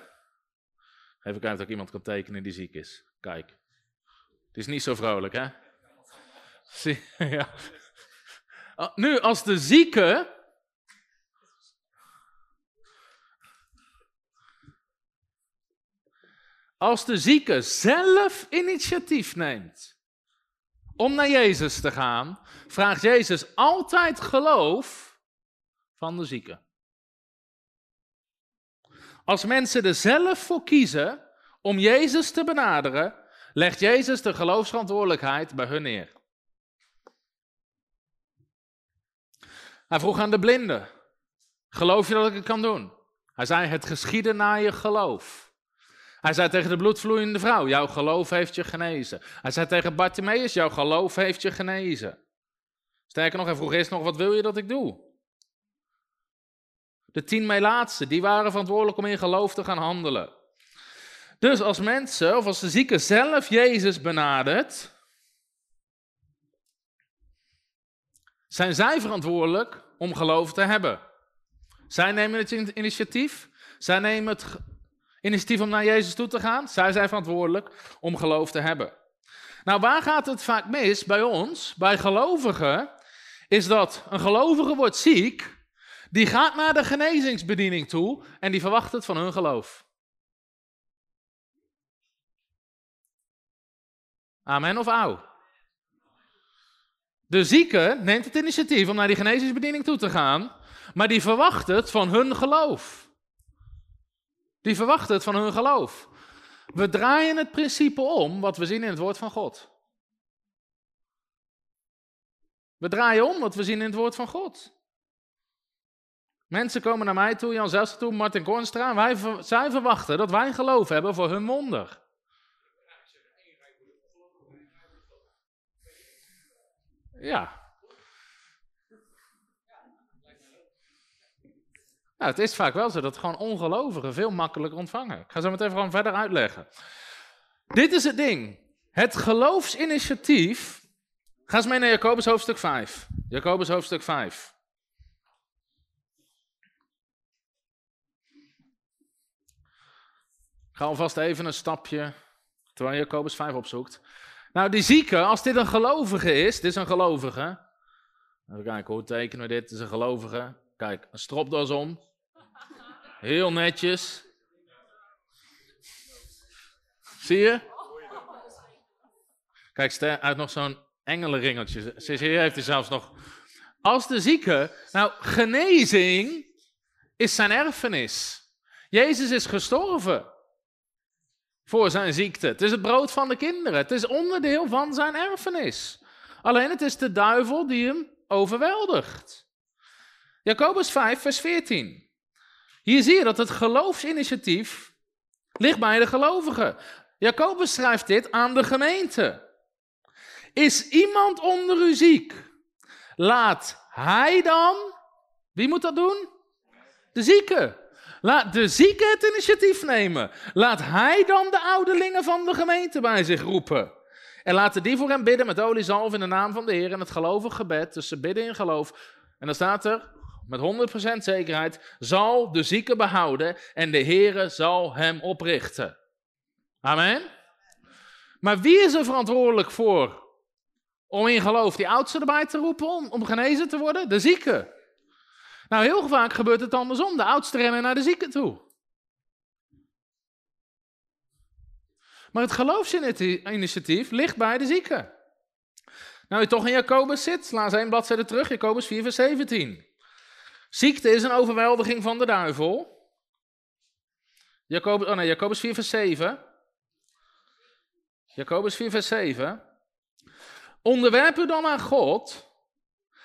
Even kijken of ik iemand kan tekenen die ziek is. Kijk. Het is niet zo vrolijk, hè? Zie, ja. Ah, nu, als de zieke. Als de zieke zelf initiatief neemt om naar Jezus te gaan, vraagt Jezus altijd geloof van de zieke. Als mensen er zelf voor kiezen om Jezus te benaderen, legt Jezus de geloofsverantwoordelijkheid bij hun neer. Hij vroeg aan de blinde: Geloof je dat ik het kan doen? Hij zei: Het geschieden naar je geloof. Hij zei tegen de bloedvloeiende vrouw: Jouw geloof heeft je genezen. Hij zei tegen Bartimaeus: Jouw geloof heeft je genezen. Sterker nog, hij vroeg eerst nog: Wat wil je dat ik doe? De tien Melaatsen, die waren verantwoordelijk om in geloof te gaan handelen. Dus als mensen, of als de zieke zelf Jezus benadert, zijn zij verantwoordelijk om geloof te hebben. Zij nemen het initiatief, zij nemen het initiatief om naar Jezus toe te gaan, zij zijn verantwoordelijk om geloof te hebben. Nou, waar gaat het vaak mis bij ons, bij gelovigen, is dat een gelovige wordt ziek die gaat naar de genezingsbediening toe en die verwacht het van hun geloof. Amen of au? De zieke neemt het initiatief om naar die genezingsbediening toe te gaan, maar die verwacht het van hun geloof. Die verwacht het van hun geloof. We draaien het principe om wat we zien in het woord van God. We draaien om wat we zien in het woord van God. Mensen komen naar mij toe, Jan Zelstra toe, Martin Kornstra. Wij, zij verwachten dat wij geloof hebben voor hun wonder. Ja. Nou, het is vaak wel zo dat gewoon ongelovigen veel makkelijker ontvangen. Ik ga zo meteen gewoon verder uitleggen. Dit is het ding. Het geloofsinitiatief. Ga eens mee naar Jacobus hoofdstuk 5. Jacobus hoofdstuk 5. Ga alvast even een stapje terwijl Jacobus 5 opzoekt. Nou, die zieke, als dit een gelovige is, dit is een gelovige. Even kijken, hoe tekenen we dit? Dit is een gelovige. Kijk, een stropdas om. Heel netjes. Zie je? Kijk, uit nog zo'n engelenringeltje. Hier heeft hij zelfs nog. Als de zieke, nou, genezing is zijn erfenis. Jezus is gestorven voor zijn ziekte. Het is het brood van de kinderen. Het is onderdeel van zijn erfenis. Alleen het is de duivel die hem overweldigt. Jacobus 5, vers 14. Hier zie je dat het geloofsinitiatief ligt bij de gelovigen. Jacobus schrijft dit aan de gemeente. Is iemand onder u ziek? Laat hij dan, wie moet dat doen? De zieke. Laat de zieke het initiatief nemen. Laat hij dan de ouderlingen van de gemeente bij zich roepen. En laten die voor hem bidden met oliezalf in de naam van de Heer en het gelovig gebed. Dus ze bidden in geloof. En dan staat er, met 100% zekerheid, zal de zieke behouden en de Heere zal hem oprichten. Amen. Maar wie is er verantwoordelijk voor om in geloof die oudste erbij te roepen om, om genezen te worden? De zieke. Nou, heel vaak gebeurt het andersom. De oudste rennen naar de zieke toe. Maar het geloofsinitiatief ligt bij de zieke. Nou, je toch in Jacobus zit, sla eens één bladzijde terug, Jacobus 4, vers 17. Ziekte is een overweldiging van de duivel. Jacobus, oh nee, Jacobus 4, vers 7. Jacobus 4, vers 7. Onderwerp u dan aan God,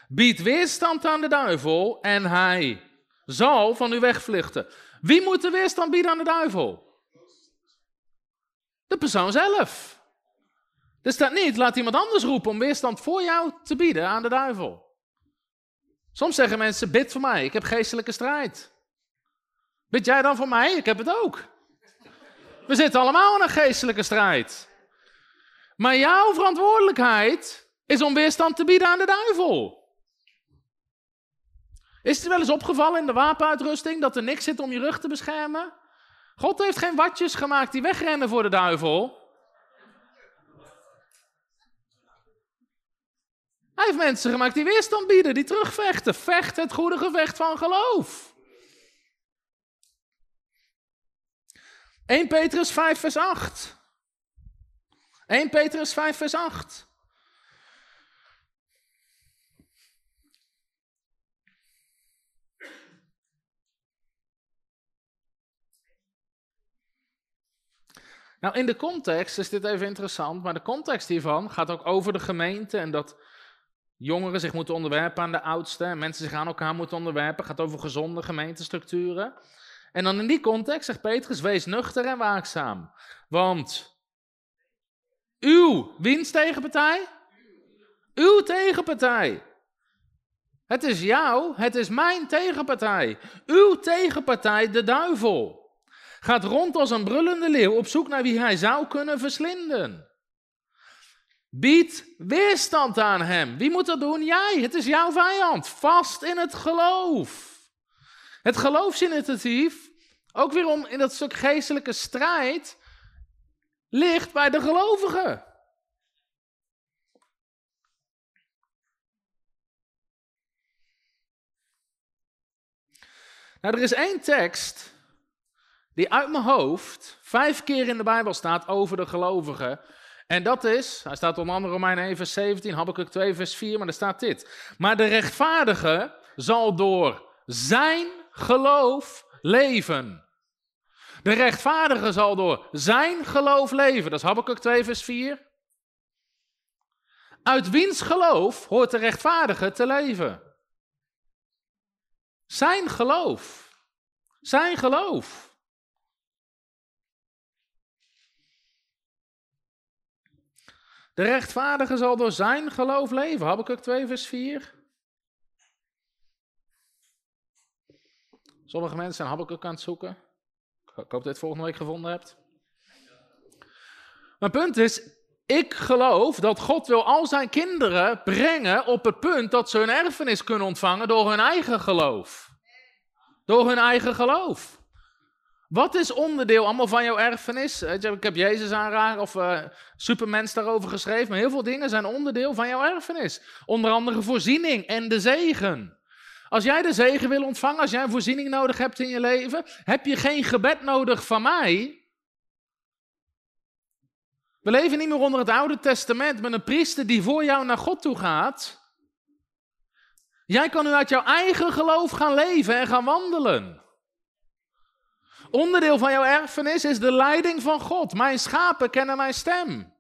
bied weerstand aan de duivel en hij zal van u wegvluchten. Wie moet de weerstand bieden aan de duivel? De persoon zelf. Er staat niet, laat iemand anders roepen om weerstand voor jou te bieden aan de duivel. Soms zeggen mensen, bid voor mij, ik heb geestelijke strijd. Bid jij dan voor mij? Ik heb het ook. We zitten allemaal in een geestelijke strijd. Maar jouw verantwoordelijkheid is om weerstand te bieden aan de duivel. Is het wel eens opgevallen in de wapenuitrusting dat er niks zit om je rug te beschermen? God heeft geen watjes gemaakt die wegrennen voor de duivel. Hij heeft mensen gemaakt die weerstand bieden, die terugvechten. Vecht het goede gevecht van geloof. 1 Petrus 5 vers 8. 1 Petrus 5 vers 8. Nou, in de context is dit even interessant, maar de context hiervan gaat ook over de gemeente en dat jongeren zich moeten onderwerpen aan de oudsten en mensen zich aan elkaar moeten onderwerpen. Gaat over gezonde gemeentestructuren. En dan in die context zegt Petrus, wees nuchter en waakzaam. Want uw wiens tegenpartij? Uw tegenpartij. Het is jou, het is mijn tegenpartij. Uw tegenpartij, de duivel gaat rond als een brullende leeuw op zoek naar wie hij zou kunnen verslinden. Bied weerstand aan hem. Wie moet dat doen? Jij. Het is jouw vijand. Vast in het geloof. Het geloofsinitiatief, ook weer om in dat stuk geestelijke strijd, ligt bij de gelovigen. Nou, er is één tekst die uit mijn hoofd vijf keer in de Bijbel staat over de gelovigen. En dat is, hij staat onder andere Romein 1 vers 17, Habakkuk 2 vers 4, maar er staat dit. Maar de rechtvaardige zal door zijn geloof leven. De rechtvaardige zal door zijn geloof leven. Dat is Habakkuk 2 vers 4. Uit wiens geloof hoort de rechtvaardige te leven? Zijn geloof. Zijn geloof. De rechtvaardige zal door zijn geloof leven. Habakkuk 2 vers 4. Sommige mensen zijn Habakkuk aan het zoeken. Ik hoop dat je het volgende week gevonden hebt. Mijn punt is, Ik geloof dat God wil al zijn kinderen brengen op het punt dat ze hun erfenis kunnen ontvangen door hun eigen geloof. Door hun eigen geloof. Wat is onderdeel allemaal van jouw erfenis? Ik heb Jezus aanraken of uh, Supermens daarover geschreven. Maar heel veel dingen zijn onderdeel van jouw erfenis. Onder andere voorziening en de zegen. Als jij de zegen wil ontvangen, als jij een voorziening nodig hebt in je leven, heb je geen gebed nodig van mij. We leven niet meer onder het Oude Testament met een priester die voor jou naar God toe gaat. Jij kan nu uit jouw eigen geloof gaan leven en gaan wandelen. Onderdeel van jouw erfenis is de leiding van God. Mijn schapen kennen mijn stem.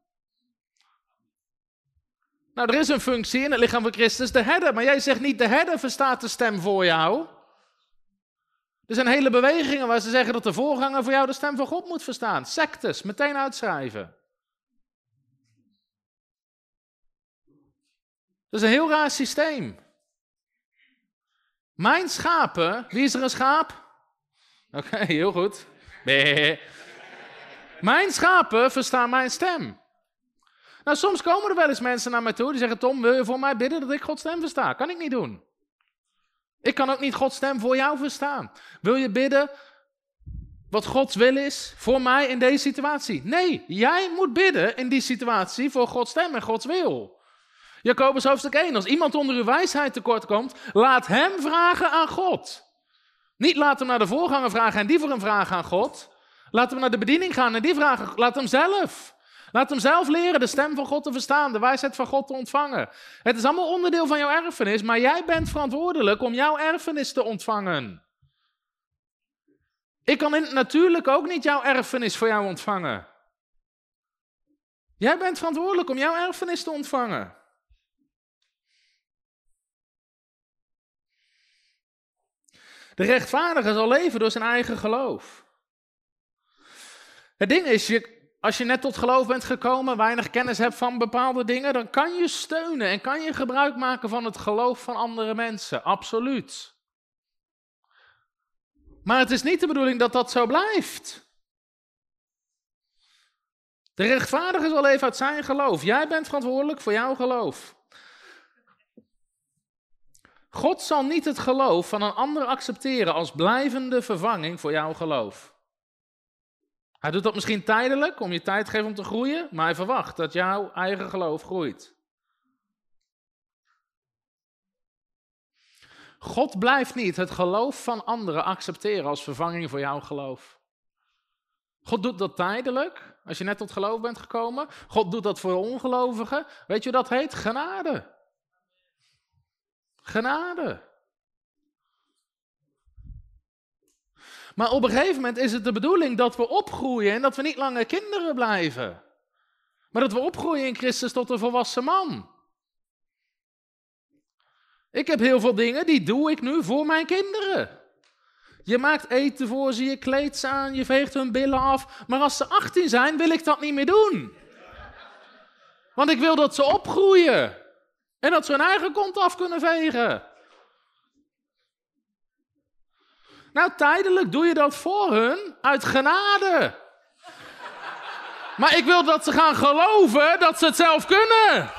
Nou, er is een functie in het lichaam van Christus, de herder. Maar jij zegt niet, de herder verstaat de stem voor jou. Er zijn hele bewegingen waar ze zeggen dat de voorganger voor jou de stem van God moet verstaan. Sectes, meteen uitschrijven. Dat is een heel raar systeem. Mijn schapen, wie is er een schaap? Oké, heel goed. Nee. Mijn schapen verstaan mijn stem. Nou, soms komen er wel eens mensen naar mij toe die zeggen: Tom, wil je voor mij bidden dat ik Gods stem versta? Kan ik niet doen. Ik kan ook niet Gods stem voor jou verstaan. Wil je bidden wat Gods wil is voor mij in deze situatie? Nee, jij moet bidden in die situatie voor Gods stem en Gods wil. Jacobus hoofdstuk 1. Als iemand onder uw wijsheid tekort komt, laat hem vragen aan God. Niet laat hem naar de voorganger vragen en die voor hem vragen aan God. Laat hem naar de bediening gaan en die vragen. Laat hem zelf. Laat hem zelf leren de stem van God te verstaan, de wijsheid van God te ontvangen. Het is allemaal onderdeel van jouw erfenis, maar jij bent verantwoordelijk om jouw erfenis te ontvangen. Ik kan natuurlijk ook niet jouw erfenis voor jou ontvangen. Jij bent verantwoordelijk om jouw erfenis te ontvangen. De rechtvaardige zal leven door zijn eigen geloof. Het ding is, je, als je net tot geloof bent gekomen, weinig kennis hebt van bepaalde dingen, dan kan je steunen en kan je gebruik maken van het geloof van andere mensen. Absoluut. Maar het is niet de bedoeling dat dat zo blijft. De rechtvaardige zal leven uit zijn geloof. Jij bent verantwoordelijk voor jouw geloof. God zal niet het geloof van een ander accepteren als blijvende vervanging voor jouw geloof. Hij doet dat misschien tijdelijk, om je tijd te geven om te groeien, maar hij verwacht dat jouw eigen geloof groeit. God blijft niet het geloof van anderen accepteren als vervanging voor jouw geloof. God doet dat tijdelijk, als je net tot geloof bent gekomen. God doet dat voor ongelovigen. Weet je wat dat heet? Genade. Genade. Maar op een gegeven moment is het de bedoeling dat we opgroeien en dat we niet langer kinderen blijven. Maar dat we opgroeien in Christus tot een volwassen man. Ik heb heel veel dingen, die doe ik nu voor mijn kinderen. Je maakt eten voor ze, je kleedt ze aan, je veegt hun billen af. Maar als ze 18 zijn, wil ik dat niet meer doen. Want ik wil dat ze opgroeien. En dat ze hun eigen kont af kunnen vegen. Nou, tijdelijk doe je dat voor hun uit genade. Maar ik wil dat ze gaan geloven dat ze het zelf kunnen.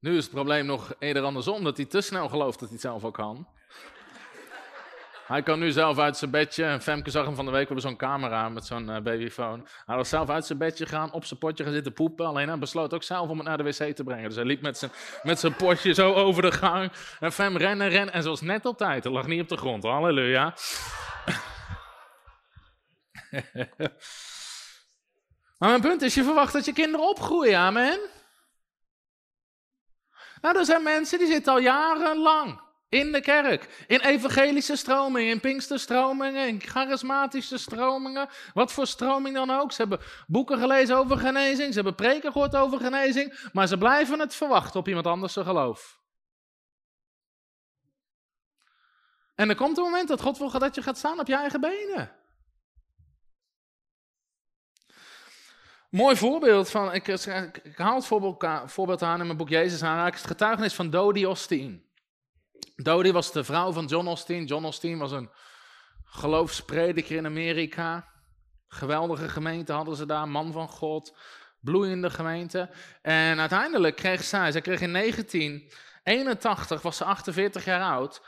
Nu is het probleem nog eerder andersom, dat hij te snel gelooft dat hij het zelf ook kan. Hij kan nu zelf uit zijn bedje. En Femke zag hem van de week. We hebben zo'n camera met zo'n uh, babyfoon. Hij was zelf uit zijn bedje gaan, op zijn potje gaan zitten poepen. Alleen hij besloot ook zelf om het naar de wc te brengen. Dus hij liep met zijn, met zijn potje zo over de gang. En Fem rennen, rennen. En was net op tijd. Hij lag niet op de grond. Halleluja. maar mijn punt is, je verwacht dat je kinderen opgroeien. Amen. Nou, er zijn mensen die zitten al jarenlang in de kerk, in evangelische stromingen, in pinksterstromingen, in charismatische stromingen, wat voor stroming dan ook. Ze hebben boeken gelezen over genezing, ze hebben preken gehoord over genezing, maar ze blijven het verwachten op iemand anders zijn geloof. En er komt een moment dat God wil dat je gaat staan op je eigen benen. Mooi voorbeeld van, ik, ik haal het voorbeeld, voorbeeld aan in mijn boek Jezus aan, het getuigenis van Dodi Osteen. Dodie was de vrouw van John Austin. John Austin was een geloofsprediker in Amerika. Geweldige gemeente hadden ze daar, man van God, bloeiende gemeente. En uiteindelijk kreeg zij, zij kreeg in 1981, was ze 48 jaar oud.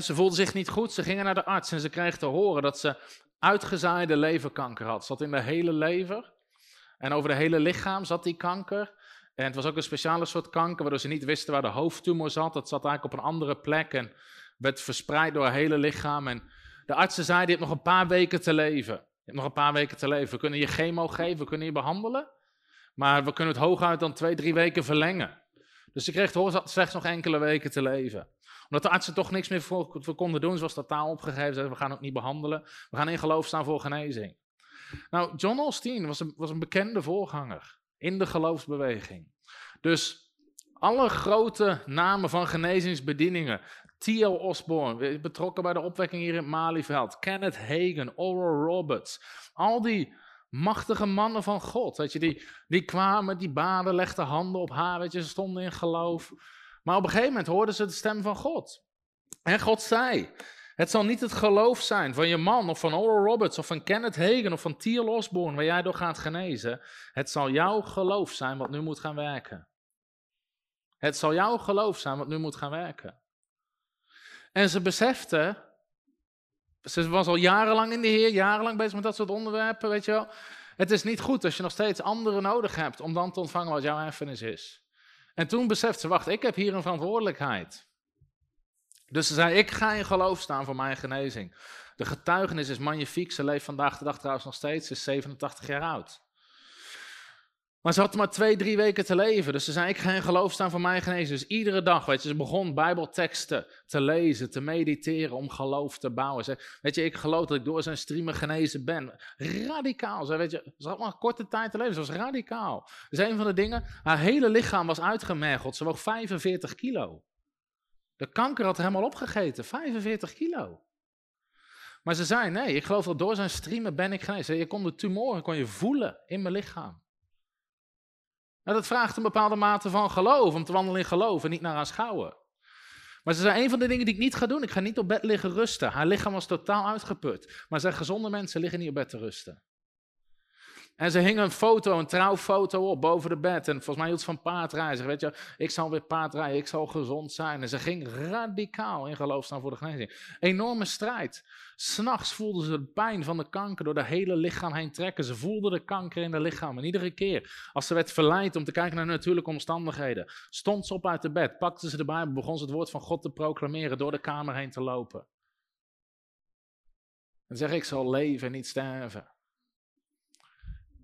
Ze voelde zich niet goed, ze gingen naar de arts en ze kreeg te horen dat ze uitgezaaide leverkanker had. Zat in de hele lever en over de hele lichaam zat die kanker. En het was ook een speciale soort kanker, waardoor ze niet wisten waar de hoofdtumor zat. Dat zat eigenlijk op een andere plek en werd verspreid door haar hele lichaam. En de artsen zeiden, je hebt nog een paar weken te leven. Je hebt nog een paar weken te leven. We kunnen je chemo geven, we kunnen je behandelen. Maar we kunnen het hooguit dan twee, drie weken verlengen. Dus ze kreeg slechts nog enkele weken te leven. Omdat de artsen toch niks meer voor, konden doen, ze was totaal opgegeven. Ze zeiden, we gaan ook niet behandelen. We gaan in geloof staan voor genezing. Nou, John Osteen was een, was een bekende voorganger in de geloofsbeweging. Dus alle grote namen van genezingsbedieningen. T.L. Osborne, betrokken bij de opwekking hier in Malieveld. Kenneth Hagen, Oral Roberts. Al die machtige mannen van God. Weet je, die, die kwamen, die baden, legden handen op haar. Ze stonden in geloof. Maar op een gegeven moment hoorden ze de stem van God. En God zei: Het zal niet het geloof zijn van je man of van Oral Roberts of van Kenneth Hagen of van T.L. Osborne waar jij door gaat genezen. Het zal jouw geloof zijn wat nu moet gaan werken. Het zal jouw geloof zijn wat nu moet gaan werken. En ze besefte, ze was al jarenlang in de Heer, jarenlang bezig met dat soort onderwerpen, weet je wel. Het is niet goed als je nog steeds anderen nodig hebt om dan te ontvangen wat jouw erfenis is. En toen besefte ze, wacht, ik heb hier een verantwoordelijkheid. Dus ze zei, ik ga in geloof staan voor mijn genezing. De getuigenis is magnifiek, ze leeft vandaag de dag trouwens nog steeds, ze is 87 jaar oud. Maar ze had maar twee, drie weken te leven. Dus ze zei, ik ga in geloof staan voor mijn genezing. Dus iedere dag, weet je, ze begon bijbelteksten te lezen, te mediteren om geloof te bouwen. Ze, weet je, ik geloof dat ik door zijn streamen genezen ben. Radicaal. Ze, weet je, ze had maar een korte tijd te leven. Ze was radicaal. Dus een van de dingen, haar hele lichaam was uitgemergeld. Ze woog 45 kilo. De kanker had helemaal opgegeten. 45 kilo. Maar ze zei, nee, ik geloof dat door zijn streamen ben ik genezen. Je kon de tumoren kon je voelen in mijn lichaam. Nou, dat vraagt een bepaalde mate van geloof, om te wandelen in geloof en niet naar aanschouwen. Maar ze zei, een van de dingen die ik niet ga doen, ik ga niet op bed liggen rusten. Haar lichaam was totaal uitgeput. Maar ze gezonde mensen liggen niet op bed te rusten. En ze hing een foto, een trouwfoto op boven de bed. En volgens mij hield ze van paardrijden. Weet je, ik zal weer paardrijden, ik zal gezond zijn. En ze ging radicaal in geloof staan voor de genezing. Enorme strijd. S'nachts voelde ze de pijn van de kanker door de hele lichaam heen trekken. Ze voelde de kanker in de lichaam. En iedere keer als ze werd verleid om te kijken naar natuurlijke omstandigheden, stond ze op uit de bed, pakte ze de Bijbel, begon ze het woord van God te proclameren, door de kamer heen te lopen. En zeg ik zal leven en niet sterven.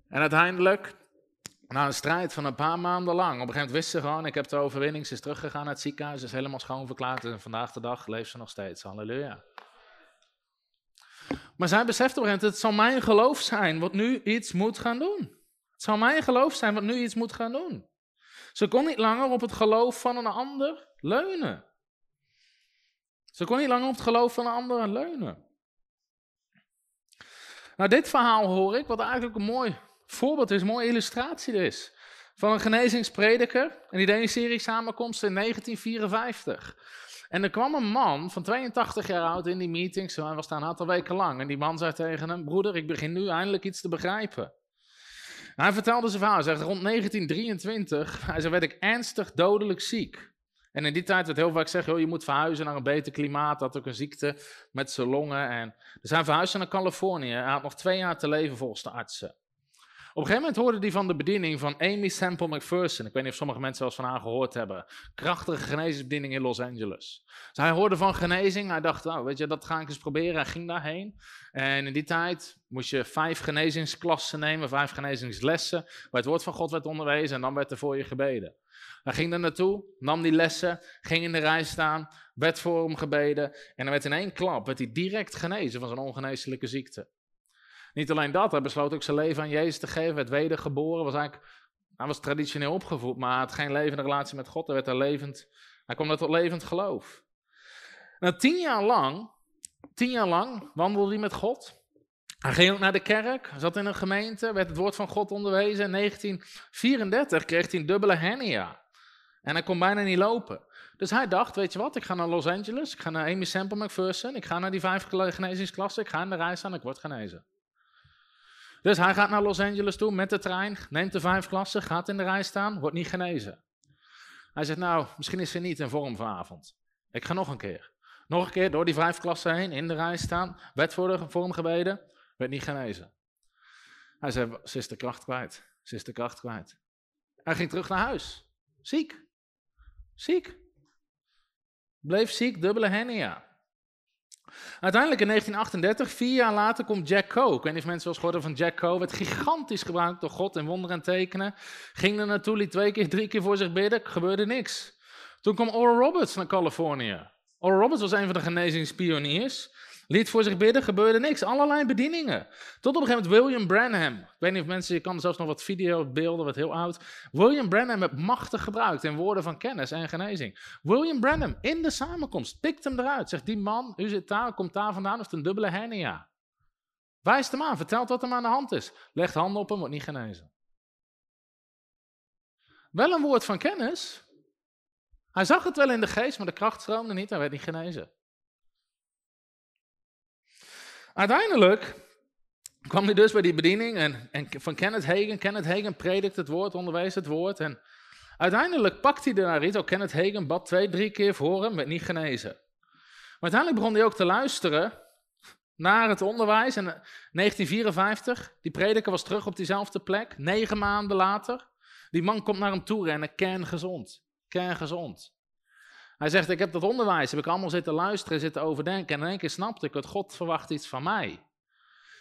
En uiteindelijk, na een strijd van een paar maanden lang, op een gegeven moment wist ze gewoon, ik heb de overwinning, ze is teruggegaan naar het ziekenhuis, is helemaal schoon verklaard en vandaag de dag leeft ze nog steeds. Halleluja. Maar zij beseft op een gegeven moment, het zal mijn geloof zijn wat nu iets moet gaan doen. Het zal mijn geloof zijn wat nu iets moet gaan doen. Ze kon niet langer op het geloof van een ander leunen. Ze kon niet langer op het geloof van een ander leunen. Nou, dit verhaal hoor ik, wat eigenlijk een mooi voorbeeld is, een mooie illustratie is. Van een genezingsprediker. En die deed een serie samenkomsten in 1954. En er kwam een man van 82 jaar oud in die meetings. Hij was daar een aantal weken lang. En die man zei tegen hem: Broeder, ik begin nu eindelijk iets te begrijpen. hij vertelde zijn verhaal. Hij zegt: Rond 1923 hij zei, werd ik ernstig dodelijk ziek. En in die tijd werd heel vaak gezegd: je moet verhuizen naar een beter klimaat. Hij had ook een ziekte met zijn longen. En... Dus hij verhuisde naar Californië. Hij had nog twee jaar te leven volgens de artsen. Op een gegeven moment hoorde hij van de bediening van Amy Sample McPherson. Ik weet niet of sommige mensen wel eens van haar gehoord hebben. Krachtige genezingsbediening in Los Angeles. Dus hij hoorde van genezing. Hij dacht, nou, weet je, dat ga ik eens proberen. Hij ging daarheen. En in die tijd moest je vijf genezingsklassen nemen, vijf genezingslessen. Waar het woord van God werd onderwezen en dan werd er voor je gebeden. Hij ging er naartoe, nam die lessen, ging in de rij staan, werd voor hem gebeden. En dan werd in één klap werd hij direct genezen van zijn ongeneeslijke ziekte. Niet alleen dat, hij besloot ook zijn leven aan Jezus te geven, werd wedergeboren, was eigenlijk, hij was traditioneel opgevoed, maar had geen levende relatie met God, hij werd er levend, hij kwam tot levend geloof. Na tien jaar lang, tien jaar lang wandelde hij met God. Hij ging ook naar de kerk, zat in een gemeente, werd het woord van God onderwezen. In 1934 kreeg hij een dubbele hernia. En hij kon bijna niet lopen. Dus hij dacht, weet je wat, ik ga naar Los Angeles, ik ga naar Amy Semple McPherson, ik ga naar die vijf genezingsklassen, ik ga in de rij staan, ik word genezen. Dus hij gaat naar Los Angeles toe met de trein, neemt de vijf klassen, gaat in de rij staan, wordt niet genezen. Hij zegt, nou, misschien is ze niet in vorm vanavond. Ik ga nog een keer. Nog een keer door die vijf klassen heen, in de rij staan, werd voor de vorm gebeden, werd niet genezen. Hij zei, ze is de kracht kwijt, ze is de kracht kwijt. Hij ging terug naar huis, ziek. Ziek. Bleef ziek, dubbele hernia. Uiteindelijk in 1938, vier jaar later, komt Jack Coe. Ik weet niet of mensen wel eens gehoord van Jack Coe. Werd gigantisch gebruikt door God in wonderen en tekenen. Ging er naartoe, liet twee keer, drie keer voor zich bidden. Gebeurde niks. Toen kwam Oral Roberts naar Californië. Oral Roberts was een van de genezingspioniers. Liet voor zich bidden, gebeurde niks. Allerlei bedieningen. Tot op een gegeven moment William Branham. Ik weet niet of mensen, je kan zelfs nog wat videobeelden, wat heel oud. William Branham werd machtig gebruikt in woorden van kennis en genezing. William Branham in de samenkomst pikt hem eruit. Zegt die man, u zit daar, komt daar vandaan, heeft een dubbele hernia. Wijst hem aan, vertelt wat hem aan de hand is. Legt handen op hem, wordt niet genezen. Wel een woord van kennis. Hij zag het wel in de geest, maar de kracht stroomde niet, hij werd niet genezen. Uiteindelijk kwam hij dus bij die bediening en, en van Kenneth Hagen. Kenneth Hagen predikt het woord, onderwees het woord. En uiteindelijk pakt hij daar iets. Ook Kenneth Hagen bad twee, drie keer voor hem, werd niet genezen. Maar uiteindelijk begon hij ook te luisteren naar het onderwijs. En 1954, die prediker was terug op diezelfde plek. Negen maanden later, die man komt naar hem toe rennen, kerngezond. Kerngezond. Hij zegt, ik heb dat onderwijs, heb ik allemaal zitten luisteren, zitten overdenken. En in één keer snapte ik, dat God verwacht iets van mij.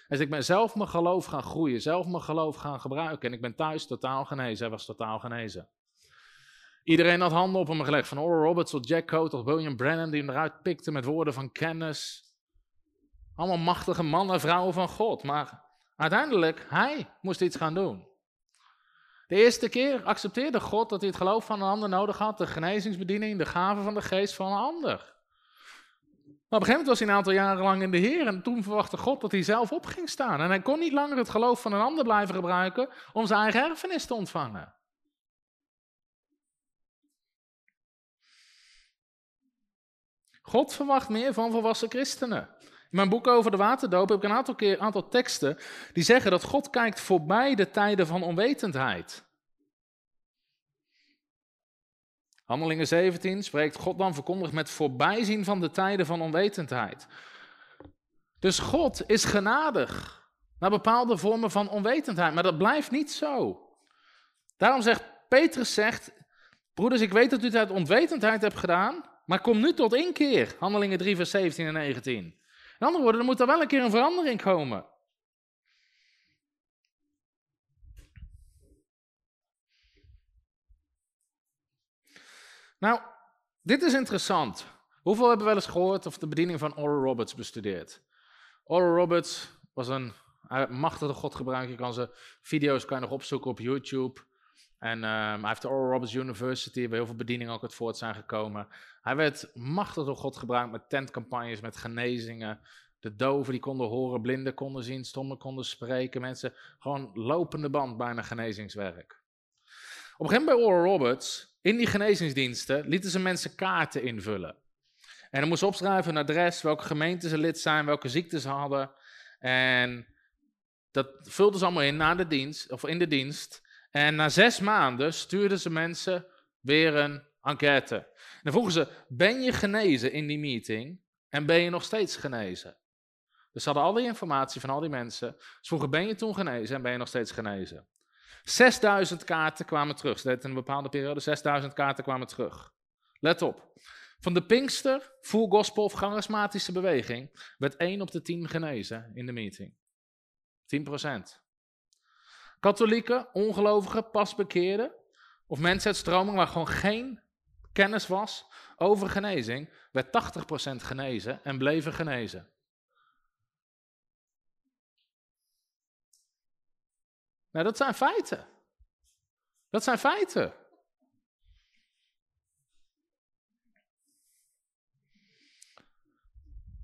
Dus ik ben zelf mijn geloof gaan groeien, zelf mijn geloof gaan gebruiken. En ik ben thuis totaal genezen, hij was totaal genezen. Iedereen had handen op hem gelegd, van Oral Roberts tot Jack Coe tot William Brennan, die hem eruit pikte met woorden van kennis. Allemaal machtige mannen en vrouwen van God. Maar uiteindelijk, hij moest iets gaan doen. De eerste keer accepteerde God dat hij het geloof van een ander nodig had, de genezingsbediening, de gave van de geest van een ander. Maar op een gegeven moment was hij een aantal jaren lang in de Heer en toen verwachtte God dat hij zelf op ging staan. En hij kon niet langer het geloof van een ander blijven gebruiken om zijn eigen erfenis te ontvangen. God verwacht meer van volwassen christenen. In mijn boek over de waterdoop heb ik een aantal, keer, aantal teksten die zeggen dat God kijkt voorbij de tijden van onwetendheid. Handelingen 17 spreekt God dan verkondigd met voorbijzien van de tijden van onwetendheid. Dus God is genadig naar bepaalde vormen van onwetendheid, maar dat blijft niet zo. Daarom zegt Petrus zegt, broeders, ik weet dat u het uit onwetendheid hebt gedaan, maar kom nu tot inkeer. Handelingen 3 vers 17 en 19. In andere woorden, er moet er wel een keer een verandering komen. Nou, dit is interessant. Hoeveel hebben we wel eens gehoord of de bediening van Oral Roberts bestudeerd? Oral Roberts was een machtige godgebruiker. Je kan zijn video's kan je nog opzoeken op YouTube. En um, hij heeft de Oral Roberts University, waar heel veel bedieningen ook uit voort zijn gekomen. Hij werd machtig door God gebruikt met tentcampagnes, met genezingen. De doven die konden horen, blinden konden zien, stommen konden spreken. Mensen, gewoon lopende band bijna genezingswerk. Op een gegeven moment bij Oral Roberts, in die genezingsdiensten, lieten ze mensen kaarten invullen. En dan moesten opschrijven een adres, welke gemeente ze lid zijn, welke ziekten ze hadden. En dat vulden ze allemaal in na de dienst, of in de dienst. En na zes maanden stuurden ze mensen weer een enquête. En dan vroegen ze, ben je genezen in die meeting? En ben je nog steeds genezen? Dus ze hadden al die informatie van al die mensen. Ze vroegen, ben je toen genezen en ben je nog steeds genezen? 6000 kaarten kwamen terug. Ze in een bepaalde periode, 6000 kaarten kwamen terug. Let op. Van de Pinkster, Full Gospel of charismatische beweging werd 1 op de 10 genezen in de meeting. 10%. Katholieken, ongelovigen, pasbekeerden of mensen uit stroming waar gewoon geen kennis was over genezing, werd 80% genezen en bleven genezen. Nou, dat zijn feiten. Dat zijn feiten.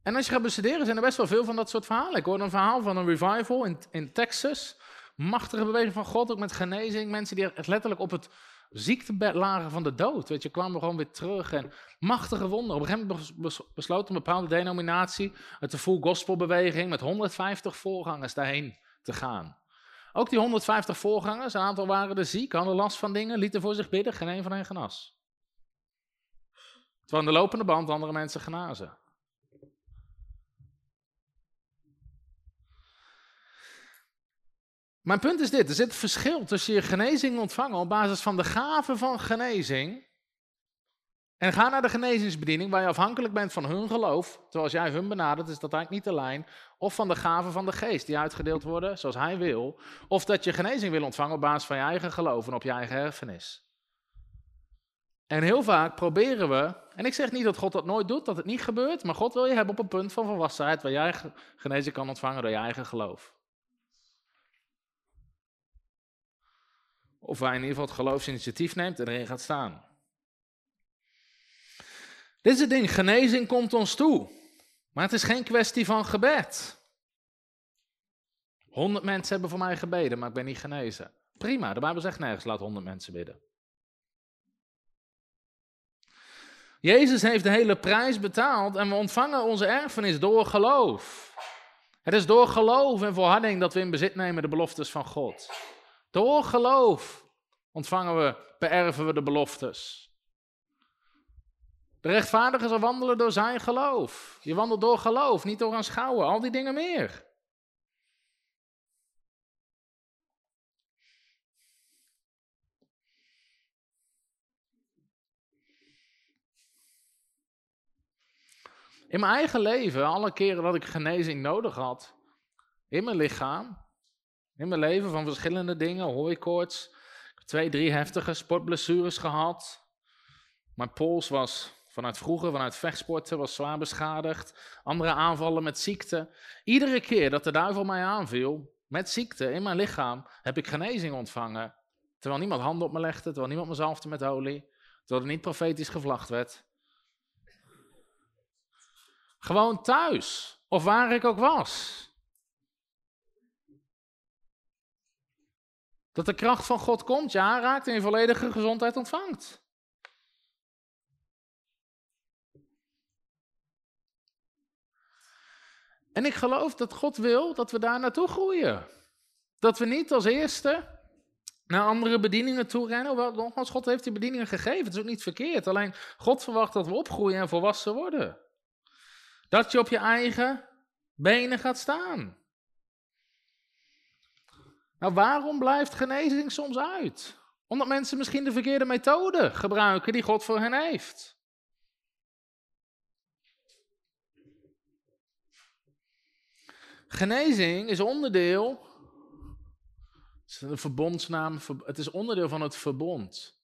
En als je gaat bestuderen, zijn er best wel veel van dat soort verhalen. Ik hoorde een verhaal van een revival in, in Texas. Machtige beweging van God, ook met genezing. Mensen die letterlijk op het Ziektebed lagen van de dood. Weet je, kwamen gewoon weer terug. En machtige wonderen. Op een gegeven moment bes- besloot een bepaalde denominatie, uit de Full Gospel beweging, met 150 voorgangers daarheen te gaan. Ook die 150 voorgangers, een aantal waren er ziek, hadden last van dingen, lieten voor zich bidden, geen een van hen genas. Terwijl aan de lopende band andere mensen genazen. Mijn punt is dit: er zit een verschil tussen je genezing ontvangen op basis van de gave van genezing. En ga naar de genezingsbediening waar je afhankelijk bent van hun geloof. Terwijl als jij hun benadert, is dat eigenlijk niet de lijn. Of van de gaven van de geest die uitgedeeld worden zoals hij wil. Of dat je genezing wil ontvangen op basis van je eigen geloof en op je eigen erfenis. En heel vaak proberen we, en ik zeg niet dat God dat nooit doet, dat het niet gebeurt, maar God wil je hebben op een punt van volwassenheid waar jij ge- genezing kan ontvangen door je eigen geloof. Of waar in ieder geval het geloofsinitiatief neemt en erin gaat staan. Dit is het ding, genezing komt ons toe. Maar het is geen kwestie van gebed. Honderd mensen hebben voor mij gebeden, maar ik ben niet genezen. Prima, de Bijbel zegt nergens laat honderd mensen bidden. Jezus heeft de hele prijs betaald en we ontvangen onze erfenis door geloof. Het is door geloof en volharding dat we in bezit nemen de beloftes van God. Door geloof ontvangen we, beërven we de beloftes. De rechtvaardige zal wandelen door zijn geloof. Je wandelt door geloof, niet door aanschouwen. Al die dingen meer. In mijn eigen leven, alle keren dat ik genezing nodig had, in mijn lichaam, in mijn leven van verschillende dingen, hooikoorts, ik heb twee, drie heftige sportblessures gehad. Mijn pols was vanuit vroeger, vanuit vechtsporten, was zwaar beschadigd. Andere aanvallen met ziekte. Iedere keer dat de duivel mij aanviel, met ziekte in mijn lichaam, heb ik genezing ontvangen. Terwijl niemand handen op me legde, terwijl niemand me zalfde met olie, terwijl er niet profetisch gevlacht werd. Gewoon thuis, of waar ik ook was. Dat de kracht van God komt, je aanraakt en je volledige gezondheid ontvangt. En ik geloof dat God wil dat we daar naartoe groeien. Dat we niet als eerste naar andere bedieningen toe rennen. Hoewel, nogmaals, God heeft die bedieningen gegeven. Het is ook niet verkeerd. Alleen God verwacht dat we opgroeien en volwassen worden. Dat je op je eigen benen gaat staan. Nou, waarom blijft genezing soms uit? Omdat mensen misschien de verkeerde methode gebruiken die God voor hen heeft. Genezing is onderdeel. Het is een verbondsnaam. Het is onderdeel van het verbond.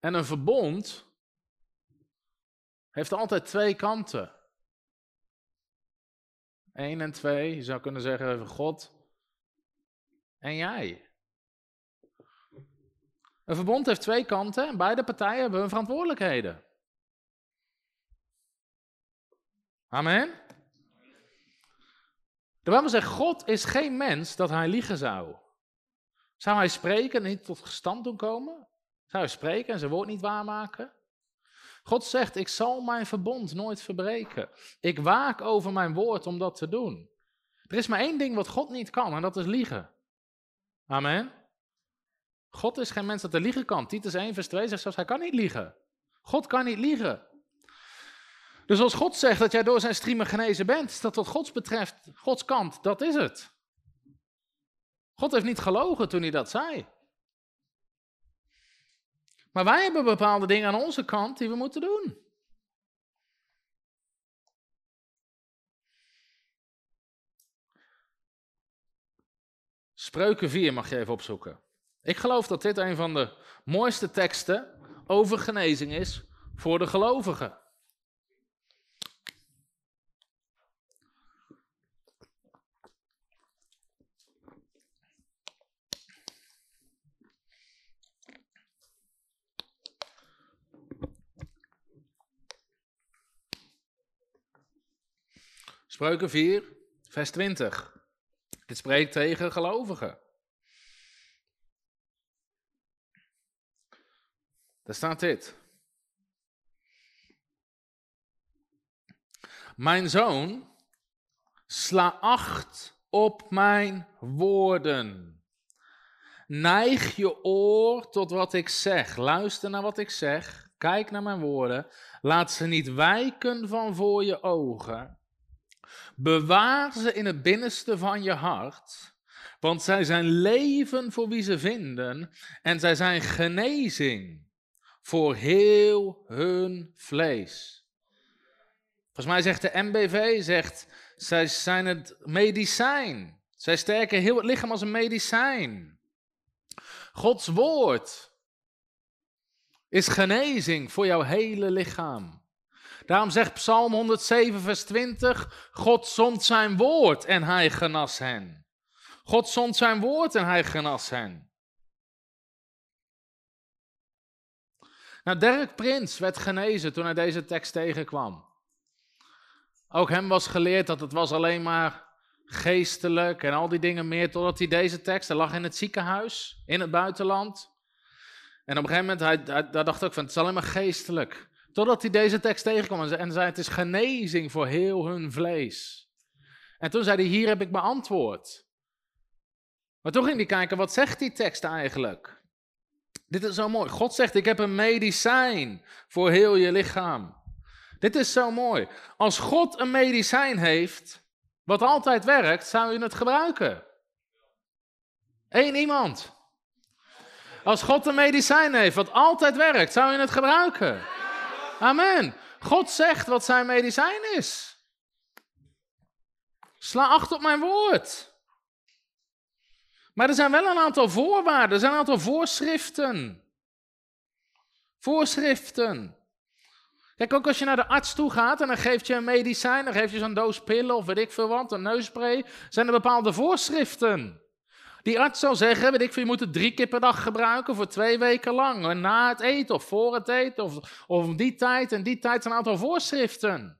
En een verbond heeft altijd twee kanten. Eén en twee, je zou kunnen zeggen even God en jij. Een verbond heeft twee kanten en beide partijen hebben hun verantwoordelijkheden. Amen. De Bijbel zegt, God is geen mens dat hij liegen zou. Zou hij spreken en niet tot stand doen komen? Zou hij spreken en zijn woord niet waarmaken? God zegt, ik zal mijn verbond nooit verbreken. Ik waak over mijn woord om dat te doen. Er is maar één ding wat God niet kan en dat is liegen. Amen. God is geen mens dat er liegen kan. Titus 1 vers 2 zegt zelfs, hij kan niet liegen. God kan niet liegen. Dus als God zegt dat jij door zijn striemen genezen bent, dat wat Gods betreft, Gods kant, dat is het. God heeft niet gelogen toen hij dat zei. Maar wij hebben bepaalde dingen aan onze kant die we moeten doen. Spreuken 4 mag je even opzoeken. Ik geloof dat dit een van de mooiste teksten over genezing is voor de gelovigen. Spreuken 4, vers 20. Dit spreekt tegen gelovigen. Daar staat dit. Mijn zoon, sla acht op mijn woorden. Neig je oor tot wat ik zeg. Luister naar wat ik zeg. Kijk naar mijn woorden. Laat ze niet wijken van voor je ogen. Bewaar ze in het binnenste van je hart. Want zij zijn leven voor wie ze vinden. En zij zijn genezing voor heel hun vlees. Volgens mij zegt de MBV, zegt, zij zijn het medicijn. Zij sterken heel het lichaam als een medicijn. Gods woord is genezing voor jouw hele lichaam. Daarom zegt Psalm 107, vers 20: God zond zijn woord en hij genas hen. God zond zijn woord en hij genas hen. Nou, Dirk Prins werd genezen toen hij deze tekst tegenkwam. Ook hem was geleerd dat het was alleen maar geestelijk en al die dingen meer, totdat hij deze tekst, hij lag in het ziekenhuis, in het buitenland. En op een gegeven moment, hij, hij, dacht ook van, het is alleen maar geestelijk. Totdat hij deze tekst tegenkwam en zei, het is genezing voor heel hun vlees. En toen zei hij, hier heb ik mijn antwoord. Maar toen ging hij kijken, wat zegt die tekst eigenlijk? Dit is zo mooi. God zegt, ik heb een medicijn voor heel je lichaam. Dit is zo mooi. Als God een medicijn heeft, wat altijd werkt, zou je het gebruiken. Eén iemand. Als God een medicijn heeft wat altijd werkt, zou je het gebruiken. Amen. God zegt wat zijn medicijn is. Sla acht op mijn woord. Maar er zijn wel een aantal voorwaarden, er zijn een aantal voorschriften. Voorschriften. Kijk, ook als je naar de arts toe gaat en dan geeft je een medicijn, dan geeft je zo'n doos pillen of weet ik veel wat, een neusspray, zijn er bepaalde voorschriften. Die arts zal zeggen, weet ik veel, je moet het drie keer per dag gebruiken voor twee weken lang. En na het eten of voor het eten of, of om die tijd en die tijd een aantal voorschriften.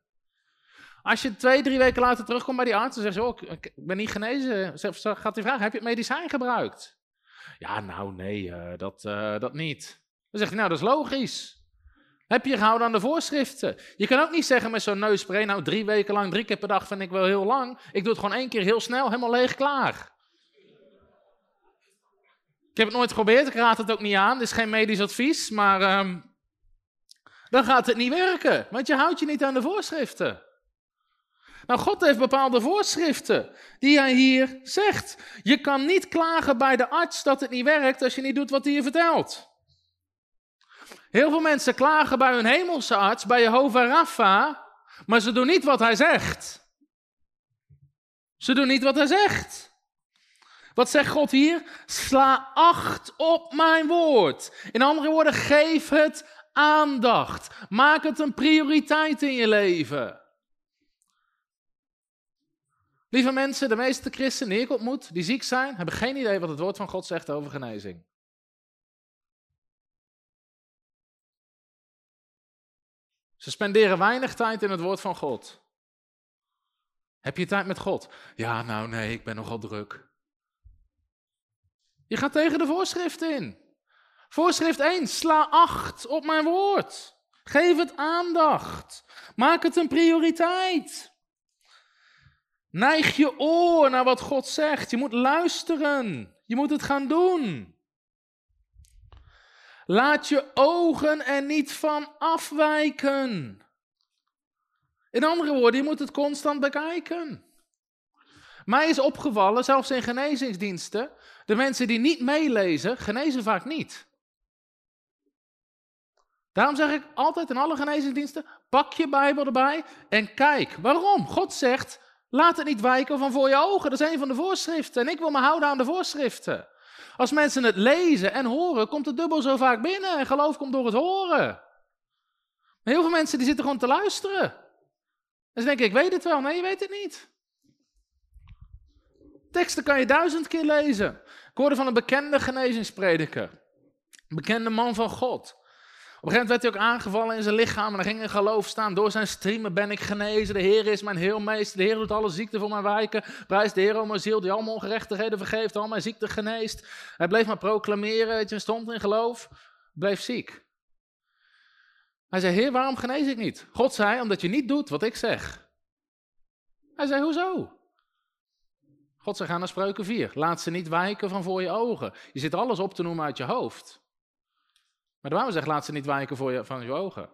Als je twee, drie weken later terugkomt bij die arts en zegt, oh, ik ben niet genezen, gaat hij vragen, heb je het medicijn gebruikt? Ja, nou nee, uh, dat, uh, dat niet. Dan zegt hij, nou dat is logisch. Heb je gehouden aan de voorschriften? Je kan ook niet zeggen met zo'n neusspray, nou drie weken lang, drie keer per dag vind ik wel heel lang. Ik doe het gewoon één keer heel snel, helemaal leeg, klaar. Ik heb het nooit geprobeerd, ik raad het ook niet aan. Dit is geen medisch advies, maar um, dan gaat het niet werken. Want je houdt je niet aan de voorschriften. Nou, God heeft bepaalde voorschriften die hij hier zegt. Je kan niet klagen bij de arts dat het niet werkt als je niet doet wat hij je vertelt. Heel veel mensen klagen bij hun hemelse arts, bij Jehovah Rapha, maar ze doen niet wat hij zegt. Ze doen niet wat hij zegt. Wat zegt God hier? Sla acht op mijn woord. In andere woorden, geef het aandacht. Maak het een prioriteit in je leven. Lieve mensen, de meeste christenen die ik ontmoet, die ziek zijn, hebben geen idee wat het woord van God zegt over genezing. Ze spenderen weinig tijd in het woord van God. Heb je tijd met God? Ja, nou nee, ik ben nogal druk. Je gaat tegen de voorschriften in. Voorschrift 1, sla acht op mijn woord. Geef het aandacht. Maak het een prioriteit. Neig je oor naar wat God zegt. Je moet luisteren. Je moet het gaan doen. Laat je ogen er niet van afwijken. In andere woorden, je moet het constant bekijken. Mij is opgevallen, zelfs in genezingsdiensten, de mensen die niet meelezen, genezen vaak niet. Daarom zeg ik altijd in alle genezingsdiensten, pak je Bijbel erbij en kijk. Waarom? God zegt, laat het niet wijken van voor je ogen. Dat is een van de voorschriften. En ik wil me houden aan de voorschriften. Als mensen het lezen en horen, komt het dubbel zo vaak binnen. En geloof komt door het horen. Maar heel veel mensen die zitten gewoon te luisteren. En ze denken, ik weet het wel. Nee, je weet het niet. Teksten kan je duizend keer lezen. Ik hoorde van een bekende genezingsprediker. Een bekende man van God. Op een gegeven moment werd hij ook aangevallen in zijn lichaam en dan ging een geloof staan. Door zijn streamen ben ik genezen. De Heer is mijn heelmeester. De Heer doet alle ziekten voor mijn wijken. Prijs de Heer om mijn ziel die allemaal ongerechtigheden vergeeft. Al mijn ziekten geneest. Hij bleef maar proclameren. Weet je, stond in geloof. Bleef ziek. Hij zei, Heer, waarom genees ik niet? God zei, omdat je niet doet wat ik zeg. Hij zei, hoezo? God zei, ga naar spreuken 4. Laat ze niet wijken van voor je ogen. Je zit alles op te noemen uit je hoofd. Maar de Bijbel zegt, laat ze niet wijken voor je, van je ogen.